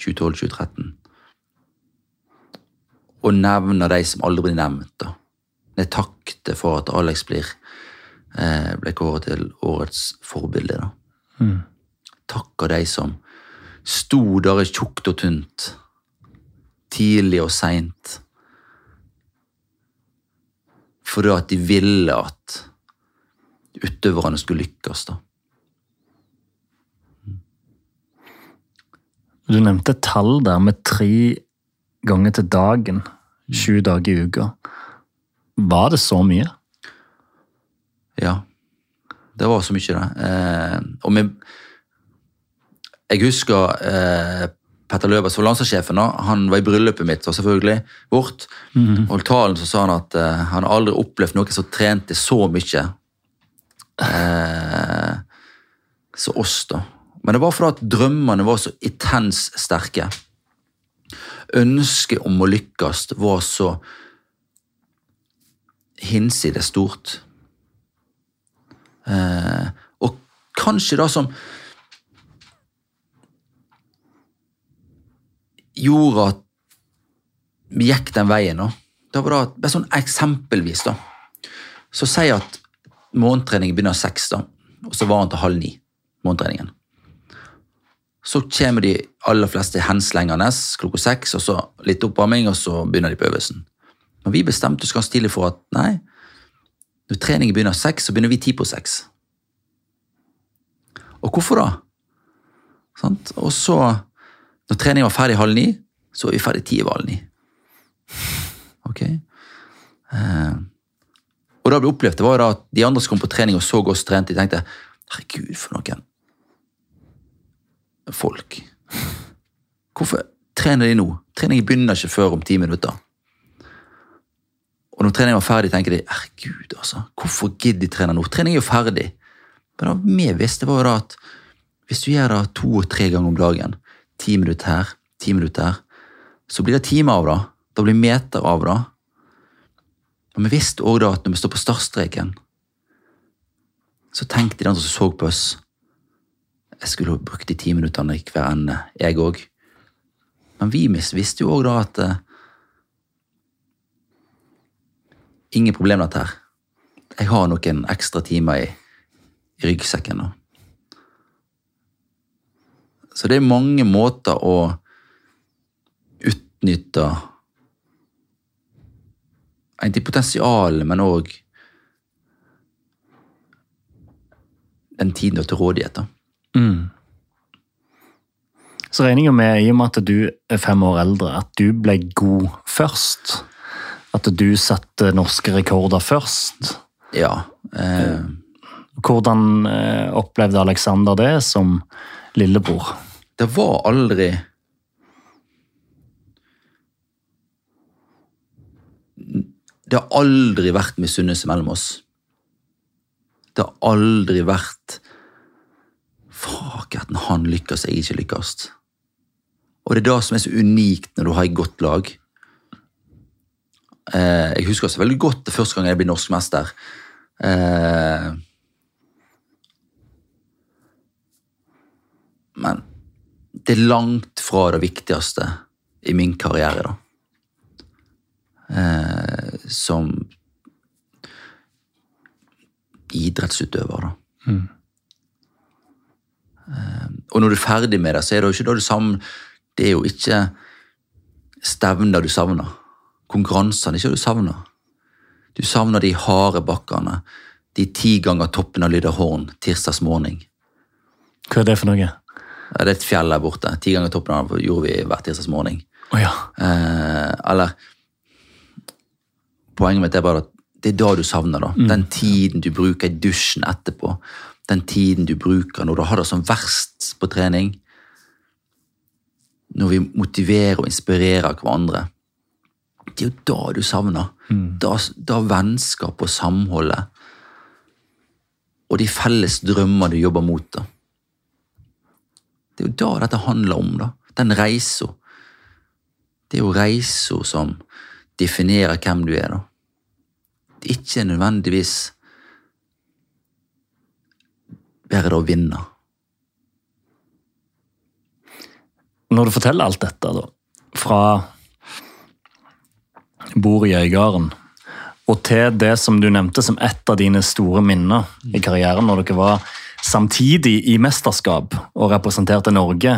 2012-2013 å nevne de som aldri blir nevnt. da. Jeg takket for at Alex blir, ble kåret til årets forbilde. da. Mm. Takker de som sto der i tjukt og tynt, tidlig og seint, fordi at de ville at utøverne skulle lykkes. da. Du nevnte tall der med tre ganger til dagen. Sju dager i uka. Var det så mye? Ja, det var så mye, det. Eh, og vi, jeg husker eh, Petter Løvers, for landslagssjefen, han var i bryllupet mitt, og selvfølgelig vårt. Og i talen så sa han at eh, han aldri opplevd noen som trente så mye eh, som oss, da. Men det var fordi at drømmene var så intens sterke. Ønsket om å lykkes var så hinsides stort. Eh, og kanskje da som gjorde at vi gikk den veien, da, da var det bare sånn eksempelvis, da, så jeg at morgentreningen begynner seks, da, og så var han til halv ni. morgentreningen. Så kommer de aller fleste henslengende klokka seks, og så litt oppvarming, og så begynner de på øvelsen. Men vi bestemte oss ganske tidlig for at nei, når treningen begynner seks, så begynner vi ti på seks. Og hvorfor da? Sant? Og så, når treningen var ferdig halv ni, så var vi ferdig ti over halv ni. Ok? Eh, og da ble opplevd det var da at de andre som kom på trening og så oss trente, de tenkte herregud, for noen folk. Hvorfor trener de nå? Treningen begynner ikke før om ti minutter. Og når treningen var ferdig, tenker de herregud, altså, hvorfor gidder de trene nå? Treningen er jo ferdig. Men det vi visste, var jo da at hvis du gjør det to og tre ganger om dagen, ti minutter her, ti minutter her, så blir det timer av det. Da blir meter av det. Og vi visste òg da at når vi står på startstreken, så tenkte de andre som så på oss Jeg skulle brukt de ti minuttene i hver ende, jeg òg. Men vi visste jo òg da at uh, Ingen problem, dette her. Jeg har noen ekstra timer i, i ryggsekken nå. Så det er mange måter å utnytte egentlig potensialet, men òg den tiden du har til rådighet. Mm. Så regner jeg med, i og med at du er fem år eldre, at du ble god først. At du satte norske rekorder først. Ja. Eh, Hvordan eh, opplevde Alexander det som lillebror? det var aldri Det har aldri vært misunnelse mellom oss. Det har aldri vært Fuck, at han lykkes, jeg ikke lykkes. Og det er det som er så unikt når du har et godt lag. Eh, jeg husker også veldig godt det første gang jeg ble norsk mester. Eh, men det er langt fra det viktigste i min karriere, da. Eh, som idrettsutøver, da. Mm. Eh, og når du er ferdig med det, så er det jo ikke da du savner Det er jo ikke stevner du savner. Konkurransene ikke du savner. Du savner de harde bakkene. De ti ganger toppen av Lyderhorn tirsdags morgen. Hva er det for noe? Det er et fjell der borte. Ti ganger toppen av gjorde vi hver tirsdags morgen. Oh, ja. Eh, eller Poenget mitt er bare at det er da du savner. da. Den tiden du bruker i dusjen etterpå. Den tiden du bruker når du har det som verst på trening. Når vi motiverer og inspirerer hverandre. Det er jo da du savner. Da, da vennskap og samholdet. Og de felles drømmer du jobber mot. da. Det er jo da dette handler om. da. Den reisa. Det er jo reisa som definerer hvem du er. da. Det er ikke nødvendigvis bare det å vinne. Når du forteller alt dette, da, fra bordet i Øygarden og til det som du nevnte som et av dine store minner i karrieren, når dere var samtidig i mesterskap og representerte Norge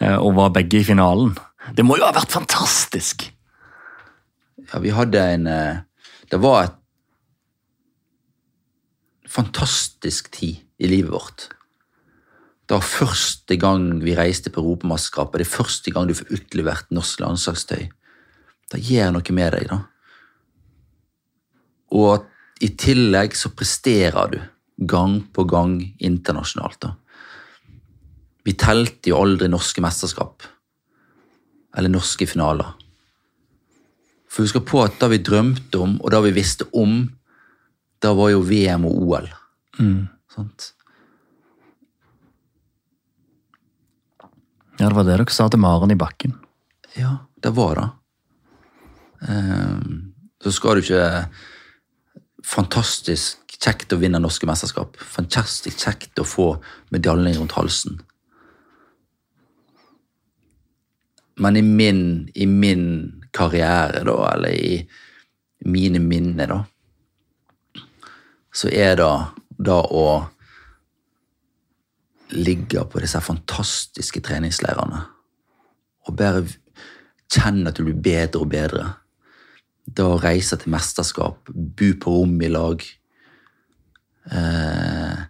eh, og var begge i finalen. Det må jo ha vært fantastisk! Ja, vi hadde en eh, Det var et fantastisk tid i livet vårt. Det var første gang vi reiste på Europamesterskapet. Det er første gang du får utlevert norsk landslagstøy. Det gjør noe med deg, da. Og i tillegg så presterer du gang på gang internasjonalt. da. Vi telte jo aldri norske mesterskap. Eller norske finaler. For husk på at det vi drømte om, og det vi visste om, da var jo VM og OL. Sant? Ja, Det var det dere sa til Maren i bakken. Ja, det var det. Ehm, så skal du ikke Fantastisk kjekt å vinne norske mesterskap. Fantastisk kjekt å få medaljen rundt halsen. Men i min, i min karriere, da, eller i mine minner, da, så er det da å ligge på disse fantastiske treningsleirene og bare kjenne at du blir bedre og bedre. Da å reise til mesterskap, bo på rom i lag. Eh,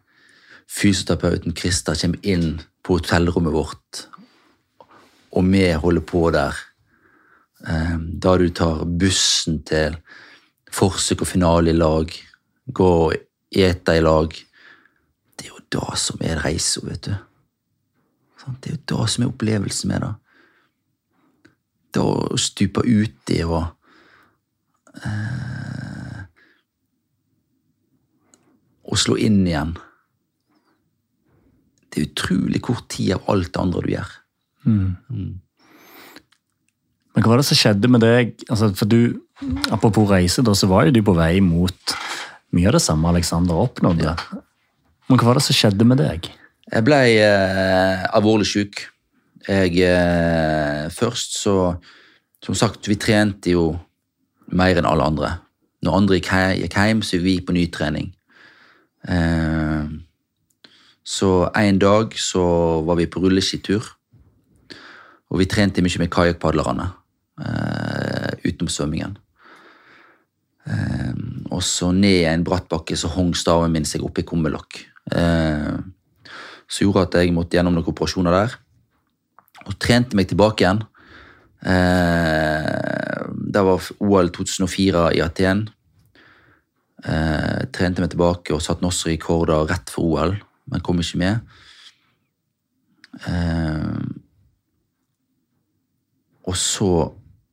fysioterapeuten Krista kommer inn på hotellrommet vårt, og vi holder på der. Eh, da du tar bussen til forsøk og finale i lag, gå og ete i lag. Det er jo det som er reisa, vet du. Det er jo det som er opplevelsen med det. Det å stupe uti og Å slå inn igjen. Det er utrolig kort tid av alt det andre du gjør. Men hva var det som skjedde med deg? Altså, for du, Apropos reise, da, så var jo du på vei mot mye av det samme Alexander oppnådde. Men hva var det som skjedde med deg? Jeg ble eh, alvorlig syk. Jeg eh, Først så Som sagt, vi trente jo mer enn alle andre. Når andre gikk hjem, så vi på nytrening. Eh, så en dag så var vi på rulleskitur. Og vi trente mye med kajakkpadlerne eh, utenom svømmingen. Eh, og så ned i en bratt bakke så hang staven min seg opp i kummelokk. Eh, som gjorde at jeg måtte gjennom noen operasjoner der. Og trente meg tilbake igjen. Eh, det var OL 2004 i Aten. Eh, trente meg tilbake og satt norske rekorder rett for OL, men kom ikke med. Eh, og så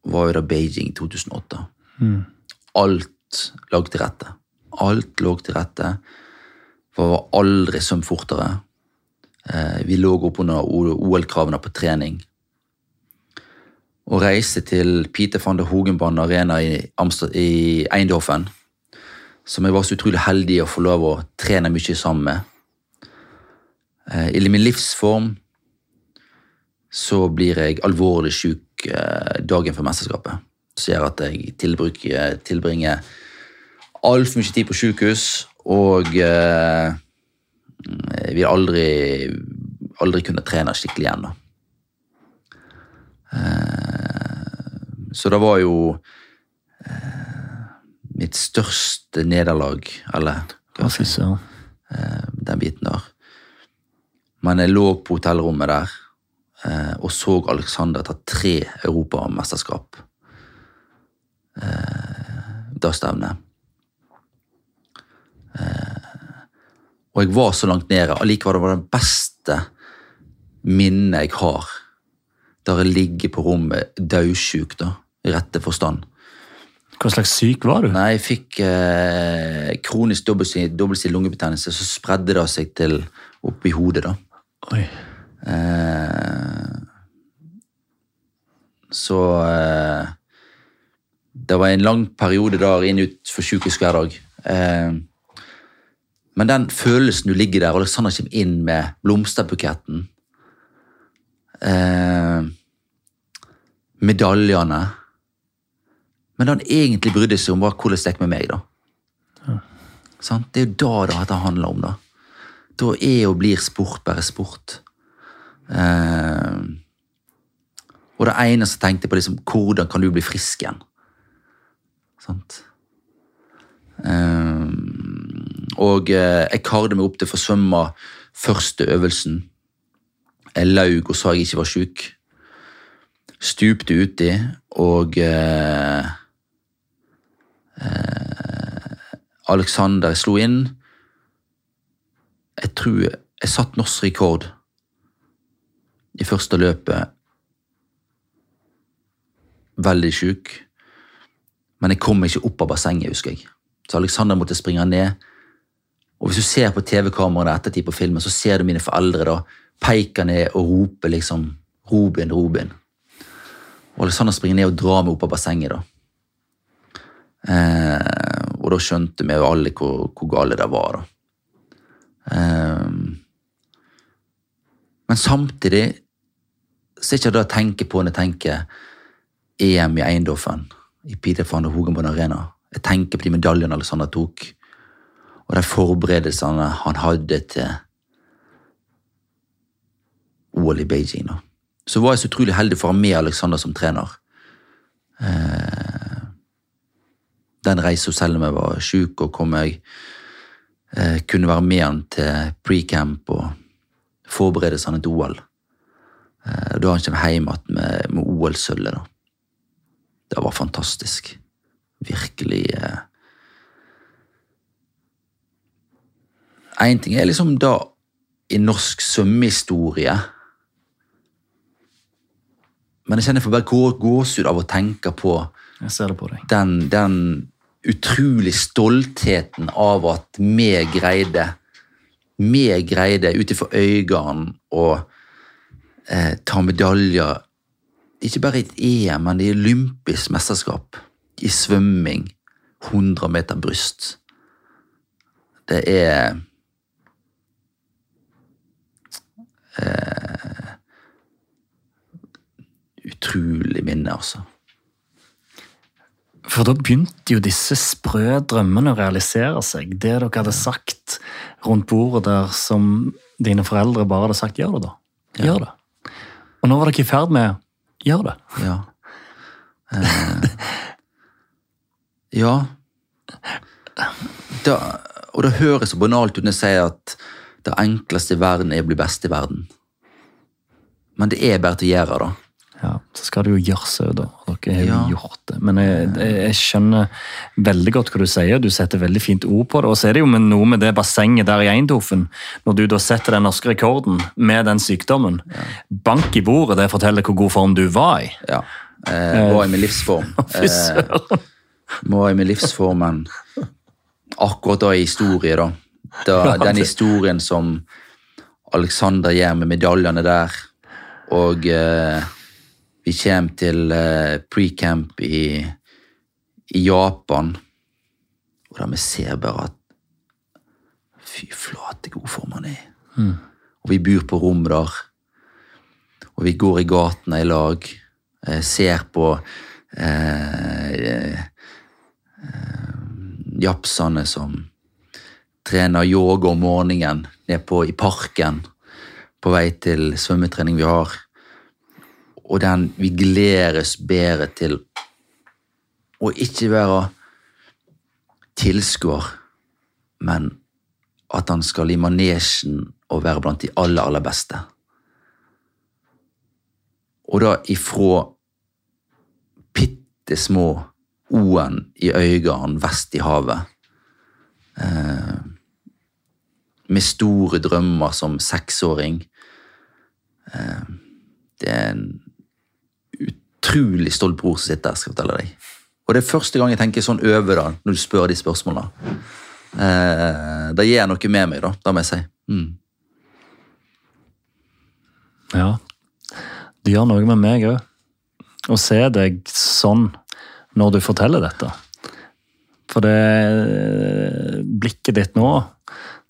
var jo det Beijing 2008. Alt lå til rette. Alt lå til rette. For Det var aldri svømt fortere. Eh, vi lå oppunder OL-kravene på trening. Å reise til Peter van der Hogenband Arena i, i Eindhoven, som jeg var så utrolig heldig å få lov å trene mye sammen med. Eh, I min livsform så blir jeg alvorlig syk eh, dagen før mesterskapet. Som gjør at jeg tilbruker, tilbringer altfor mye tid på sykehus, og eh, vil aldri, aldri kunne trene skikkelig igjen. da. Eh, Så det var jo eh, mitt største nederlag, eller hva skal jeg si, eh, den biten der. Men jeg lå på hotellrommet der eh, og så Alexander ta tre europamesterskap. Eh, da stevnet. Eh, og jeg var så langt nede. Allikevel var det det beste minnet jeg har. Der jeg ligger på rommet daudsjuk, da, i rette forstand. Hva slags syk var du? Nei, jeg fikk eh, kronisk dobbeltsidig lungebetennelse, så spredde det seg til oppi hodet, da. Oi. Eh, så eh, Det var en lang periode der inn ut for sykehus hver dag. Eh, men den følelsen du ligger der, og Alexander kommer inn med blomsterbuketten eh, Medaljene Men det han egentlig brydde seg om, var hvordan det gikk med meg. da. Sant? Det er jo da det handler om. Da Da er og blir sport bare sport. Eh, og det eneste jeg tenkte på, liksom, hvordan kan du bli frisk igjen? Sant? Eh, og eh, jeg karde meg opp til å forsømme første øvelsen. Jeg laug og sa jeg ikke var sjuk. Stupte uti, og eh, eh, Alexander slo inn. Jeg tror jeg satt norsk rekord i første løpet. Veldig sjuk. Men jeg kom ikke opp av bassenget, husker jeg. Så Alexander måtte springe ned. Og hvis du ser på TV-kameraene ettertid på filmen, så ser du mine foreldre da peke ned og rope liksom 'Robin, Robin'. Og Alexander springer ned og drar meg opp av bassenget. da. Eh, og da skjønte vi jo alle hvor, hvor gale det var. da. Eh, men samtidig så er ikke det å tenke på når jeg tenker EM i Eindhoven, i Peter van der Hogenbond Arena. Jeg tenker på de medaljene Alexander tok. og de forberedelsene han hadde til OL i Beijing. Da. Så var jeg så utrolig heldig for å ha med Alexander som trener. Eh, den reisa, selv om jeg var sjuk, og kom jeg eh, kunne være med han til pre-camp og forberedelsene til OL. Eh, da han kom hjem igjen med, med OL-sølvet. da. Det var fantastisk. Virkelig eh. En ting er liksom da i norsk svømmehistorie Men jeg kjenner jeg får bare gå- gåsehud av å tenke på Jeg ser det på den, den utrolig stoltheten av at vi greide Vi greide ut ifra øynene å eh, ta medaljer ikke bare i et EM, men i olympisk mesterskap. I svømming. 100 meter bryst. Det er eh, Utrolig minne, altså. For da begynte jo disse sprø drømmene å realisere seg. Det dere hadde sagt rundt bordet der som dine foreldre bare hadde sagt 'gjør det', da. Gjør det. Og nå var dere i ferd med 'gjør det'. Ja. *laughs* Eh, ja. Da, og det høres så banalt ut når jeg sier at det enkleste i verden er å bli best i verden. Men det er bare til å gjøre, da. Ja, Så skal det jo gjøres òg, da. og Dere har Ja. gjort det. Men jeg, jeg, jeg skjønner veldig godt hva du sier. Du setter veldig fint ord på det. Og så er det jo med noe med det bassenget der i Eindhoven. Når du da setter den norske rekorden med den sykdommen. Bank i bordet, det forteller hvor god form du var i. Ja. Eh, var i min livsform. *laughs* Fy søren. var i min livsformen akkurat da i historie, da. da den historien som Alexander gjør med medaljene der, og eh, vi kommer til eh, pre-camp i, i Japan, og der vi ser bare at Fy flate, god form han er i. Og vi bor på rom der, og vi går i gatene i lag, eh, ser på eh, japsene som trener yoga om morgenen nede i parken på vei til svømmetrening vi har. Og den vi gledes bedre til å ikke være tilskuer, men at han skal i manesjen og være blant de aller, aller beste. Og da ifra bitte små O-en i øynene vest i havet. Eh, med store drømmer som seksåring. Eh, det er en utrolig stolt bror som sitter der, skal jeg fortelle deg. Og det er første gang jeg tenker sånn over da, når du spør de spørsmålene. Eh, det gjør noe med meg, da, da må jeg si. Mm. Ja. Det gjør noe med meg òg. Å se deg sånn når du forteller dette. For det blikket ditt nå,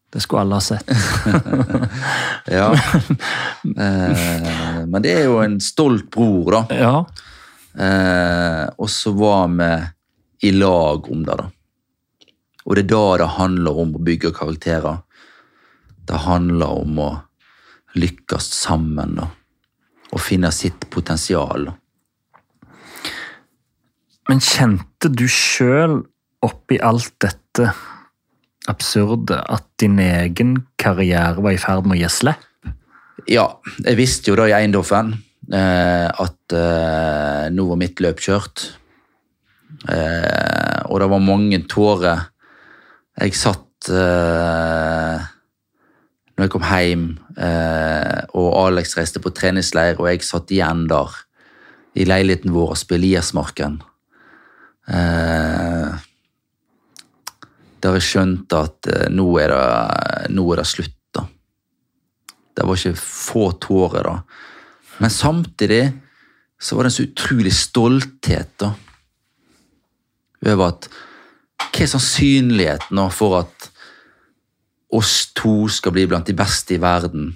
det skulle alle ha sett. *laughs* Ja. Eh, men det er jo en stolt bror, da. Ja. Eh, og så var vi i lag om det, da. Og det er da det handler om å bygge karakterer. Det handler om å lykkes sammen, da. Og finne sitt potensial. Men kjente du sjøl oppi alt dette absurde at din egen karriere var i ferd med å gi slipp? Ja, jeg visste jo da i Eindhoven eh, at eh, nå var mitt løp kjørt. Eh, og det var mange tårer. Jeg satt eh, Når jeg kom hjem, eh, og Alex reiste på treningsleir, og jeg satt igjen der i leiligheten vår og spilte Eliasmarken. Eh, der jeg skjønte at eh, nå, er det, nå er det slutt. da. Det var ikke få tårer da. Men samtidig så var det en så utrolig stolthet da. Over at Hva er sannsynligheten da, for at oss to skal bli blant de beste i verden,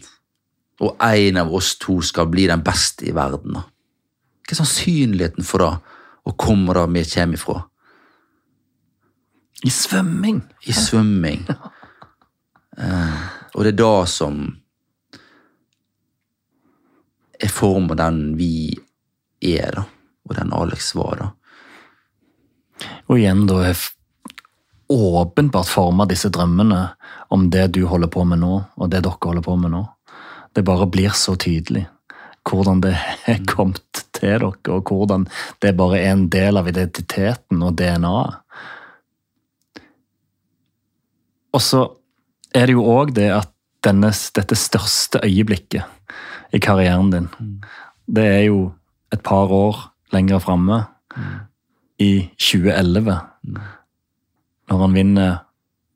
og en av oss to skal bli den beste i verden? da? Hva er sannsynligheten for det, å komme det vi kommer ifra? I svømming? I svømming. *laughs* Uh, og det er da som er former den vi er, da. Og den Alex var, da. Og igjen da er åpenbart forma disse drømmene om det du holder på med nå, og det dere holder på med nå. Det bare blir så tydelig hvordan det *laughs* er kommet til dere, og hvordan det bare er en del av identiteten og DNA-et. Og så er det jo òg det at denne, dette største øyeblikket i karrieren din, det er jo et par år lenger framme, i 2011, når han vinner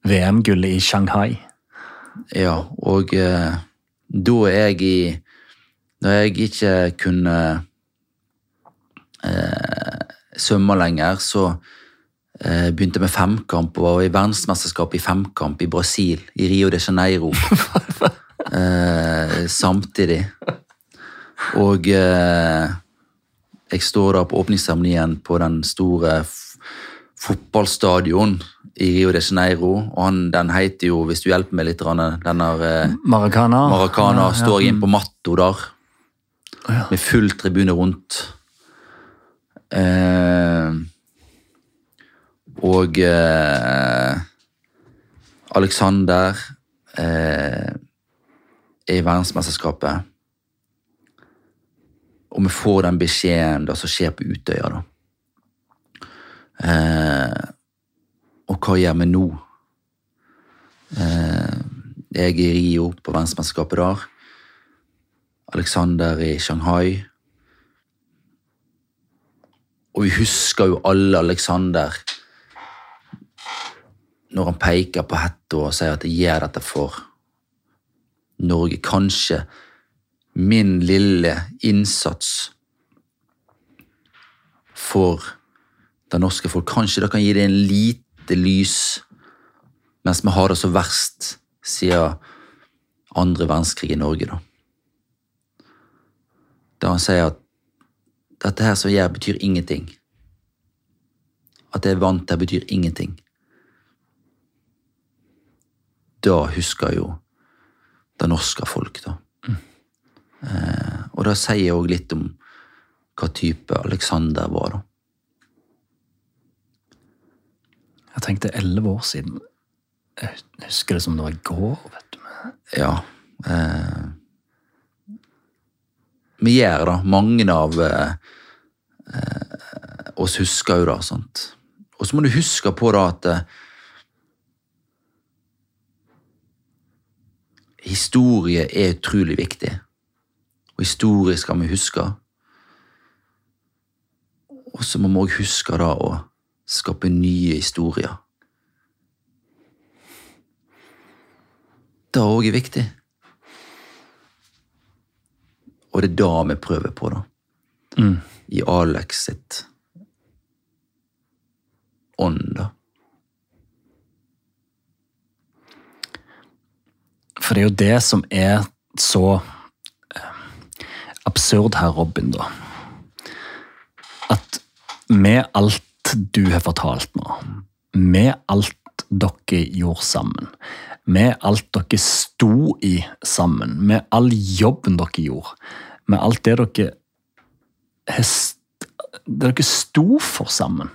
VM-gullet i Shanghai. Ja, og eh, da er jeg i Når jeg ikke kunne eh, svømme lenger, så begynte med femkamp og var i verdensmesterskapet i femkamp i Brasil, i Rio de Janeiro. *laughs* eh, samtidig. Og eh, jeg står da på åpningsseremonien på den store fotballstadion i Rio de Janeiro, og han, den heter jo, hvis du hjelper meg litt, denne eh, Maracana. Maracana Ja, står ja. inn på matto der, med full tribune rundt. Eh, og eh, Alexander eh, er i verdensmesterskapet. Og vi får den beskjeden da, som skjer på Utøya. da. Eh, og hva gjør vi nå? Eh, jeg er i Rio på verdensmesterskapet der. Alexander i Shanghai. Og vi husker jo alle Alexander når han peker på hetta og sier at jeg gjør dette for Norge. Kanskje min lille innsats for det norske folk. Kanskje det kan gi det en lite lys mens vi har det så verst siden andre verdenskrig i Norge, da. Da han sier at dette her som jeg gjør, betyr ingenting. At jeg vant til, betyr ingenting. Da husker jo det norske folk, da. Eh, og da sier òg litt om hva type Alexander var, da. Jeg tenkte elleve år siden. Jeg husker det som det var i går. vet du. Ja. Eh, vi gjør det. Mange av eh, eh, oss husker jo det. sant? Og så må du huske på da at historie er utrolig viktig. Og historie skal vi huske. Og så må vi òg huske da å skape nye historier. Det òg er viktig. Og det er da vi prøver på, da. Mm. I Alex sitt ånd, da. For det er jo det som er så eh, absurd her, Robin, da. At med alt du har fortalt nå, med alt dere gjorde sammen, med alt dere sto i sammen, med all jobben dere gjorde, med alt det dere det dere sto for sammen.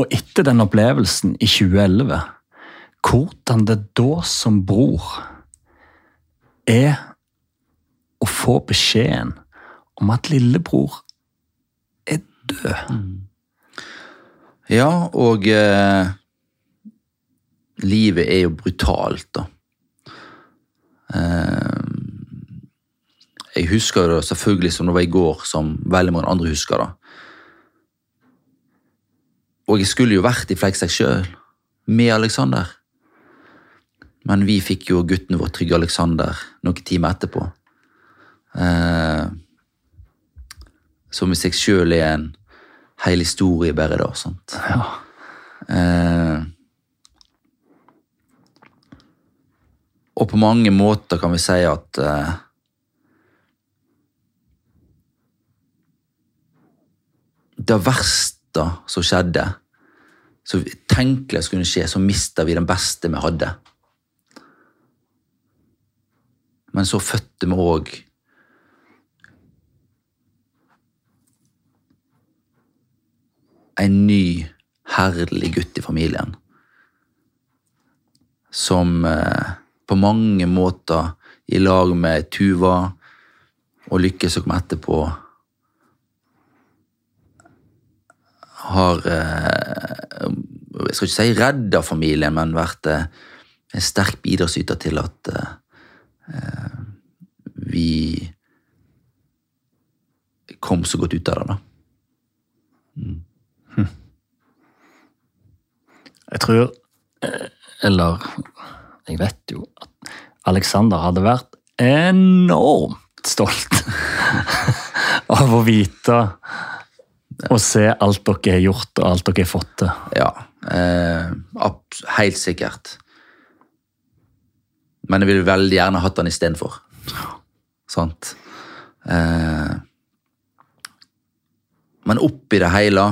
Og etter den opplevelsen i 2011 hvordan det da som bror er å få beskjeden om at lillebror er død. Ja, og eh, livet er jo brutalt, da. Eh, jeg husker det selvfølgelig som det var i går, som veldig mange andre husker det. Og jeg skulle jo vært i Fleksek sjøl, med Alexander. Men vi fikk jo gutten vår, Trygge Alexander, noen timer etterpå. Eh, som i seg sjøl er en hel historie bare da. sant? Ja. Eh, og på mange måter kan vi si at eh, Det verste som skjedde, så tenkelig skulle skje, så mista vi den beste vi hadde. Men så fødte vi òg en ny, herlig gutt i familien. Som eh, på mange måter, i lag med Tuva og Lykke som kom etterpå, har eh, Jeg skal ikke si redda familien, men vært eh, en sterk bidragsyter til at vi kom så godt ut av det. da. Jeg tror eh, Eller jeg vet jo at Alexander hadde vært enormt stolt *laughs* av å vite og se alt dere har gjort og alt dere har fått til. Ja, eh, helt sikkert. Men jeg ville veldig gjerne hatt den istedenfor. Sant? Eh, men oppi det hele,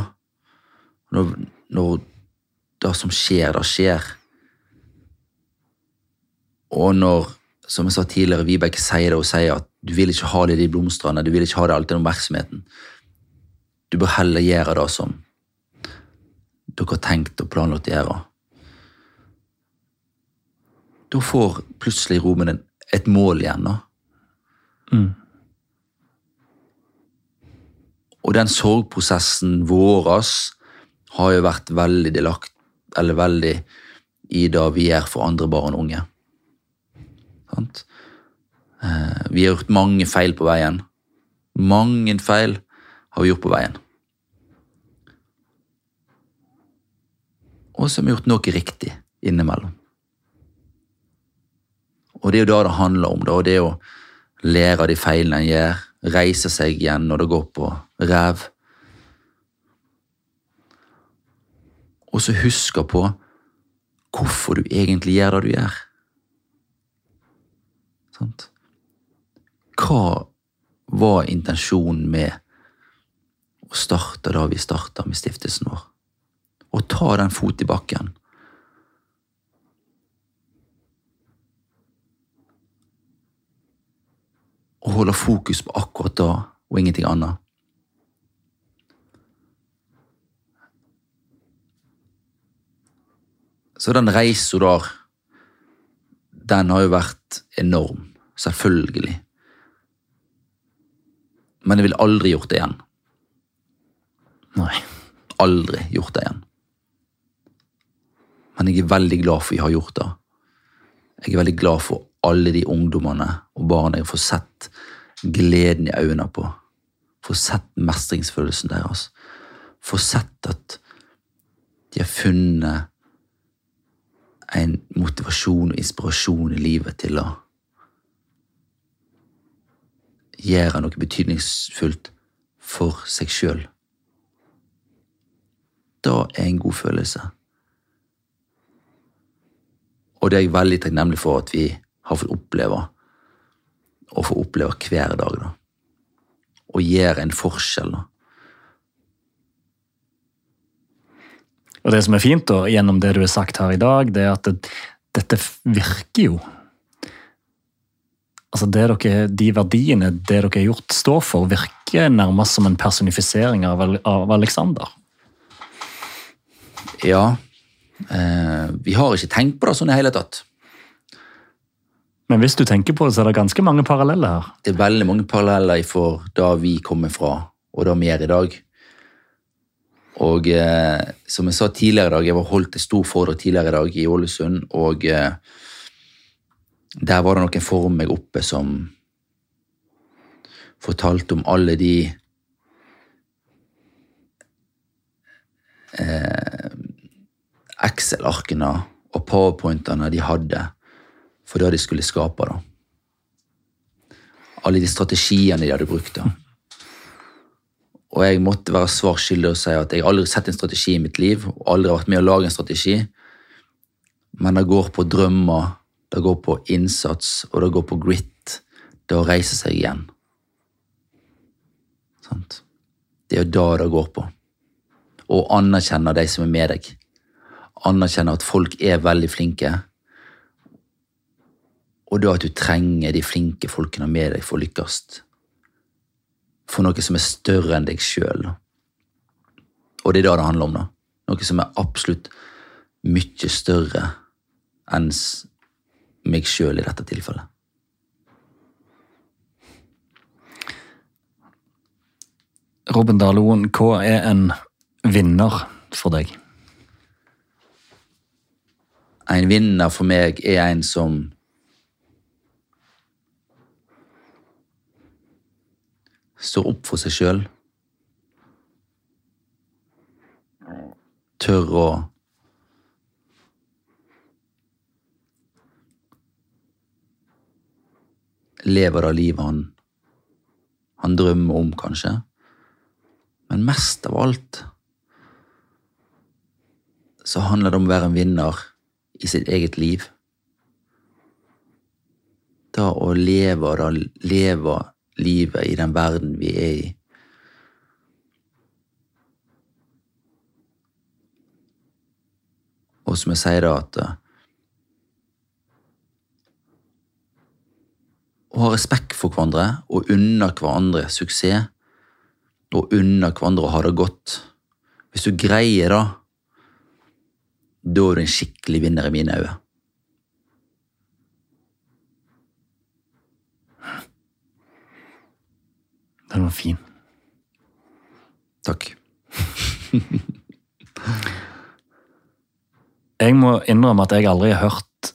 når, når det som skjer, det skjer Og når, som jeg sa tidligere, Vibeke sier det og sier at du vil ikke ha det i de blomstene, du vil ikke ha det alltid den oppmerksomheten. Du bør heller gjøre det som dere har tenkt og planlagt å gjøre. Da får plutselig romen et mål igjen. da. Mm. Og den sorgprosessen vår har jo vært veldig delakt, eller veldig i det vi gjør for andre barn og unge. Sant? Eh, Vi har gjort mange feil på veien. Mange feil har vi gjort på veien. Og så har vi gjort noe riktig innimellom. Og det er jo det det handler om. da, og det er å lære av de feilene en gjør, reise seg igjen når det går på ræv. Og så huske på hvorfor du egentlig gjør det du gjør. Sant? Hva var intensjonen med å starte da vi starta med stiftelsen vår? Å ta den fot i bakken. Og holde fokus på akkurat da og ingenting annet. Så den reisa der, den har jo vært enorm. Selvfølgelig. Men jeg ville aldri gjort det igjen. Nei. Aldri gjort det igjen. Men jeg er veldig glad for at vi har gjort det. Jeg er veldig glad for alle de ungdommene og barna jeg får sett gleden i øynene på. Får sett mestringsfølelsen deres. Får sett at de har funnet en motivasjon og inspirasjon i livet til å gjøre noe betydningsfullt for seg sjøl. Det er en god følelse. Og det er jeg veldig takknemlig for at vi har fått oppleve, og får oppleve hver dag. da. Og gjør en forskjell. da. Og det som er fint da, gjennom det du har sagt her i dag, det er at det, dette virker jo. Altså det dere, De verdiene det dere har gjort, står for, virker nærmest som en personifisering av, av Alexander. Ja, eh, vi har ikke tenkt på det sånn i hele tatt. Men hvis du tenker på det, så er det ganske mange paralleller her. Det er veldig mange paralleller for da vi kommer fra, og da vi er i dag. Og eh, som jeg sa tidligere i dag, jeg var holdt et stor foredrag tidligere i dag i Ålesund, og eh, der var det noen for meg oppe som fortalte om alle de eh, Excel-arkene og powerpointene de hadde for det de skulle skape. da. Alle de strategiene de hadde brukt. da. Og jeg måtte være svar skyldig og si at jeg aldri har sett en strategi i mitt liv, og aldri har vært med å lage en strategi, men det går på drømmer, det går på innsats, og det går på grit. Det å reise seg igjen. Sant? Det er jo da det går på. Og anerkjenne de som er med deg. anerkjenne at folk er veldig flinke, og da at du trenger de flinke folkene med deg for å lykkes. For noe som er større enn deg sjøl. Og det er det det handler om. da. Noe som er absolutt mye større enn meg sjøl i dette tilfellet. Robin Daloen, hva er en vinner for deg? En vinner for meg er en som står opp for seg sjøl. Tør å Leve det livet han, han drømmer om, kanskje. Men mest av alt så handler det om å være en vinner i sitt eget liv. Da å leve, da leve livet i den verden vi er i. Og som jeg sier da, at eh, Å ha respekt for hverandre og unne hverandre suksess, og unne hverandre å ha det godt. Hvis du greier det, da er du en skikkelig vinner i mine øyne. Den var fin. Takk. *laughs* Jeg må innrømme at jeg aldri har hørt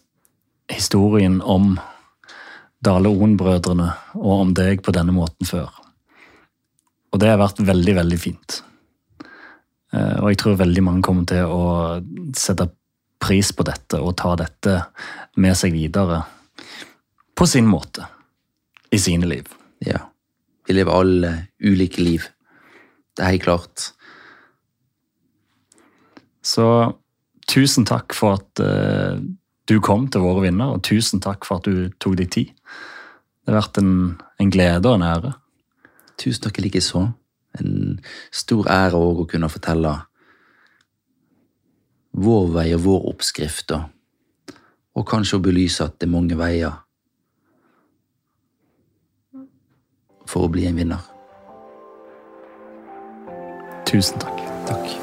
historien om Dale Oen-brødrene og om deg på denne måten før. Og det har vært veldig, veldig fint. Eh, Og jeg tror veldig mange kommer til å sette pris på dette og ta dette med seg videre på sin måte i sine liv. Ja. Vi lever alle ulike liv. Det er helt klart. Så tusen takk for at uh, du kom til våre vinner, og tusen takk for at du tok deg tid. Det har vært en, en glede og en ære. Tusen takk likeså. En stor ære òg å kunne fortelle vår vei og vår oppskrift, og, og kanskje å belyse at det er mange veier for å bli en vinner. Tusen takk. Takk.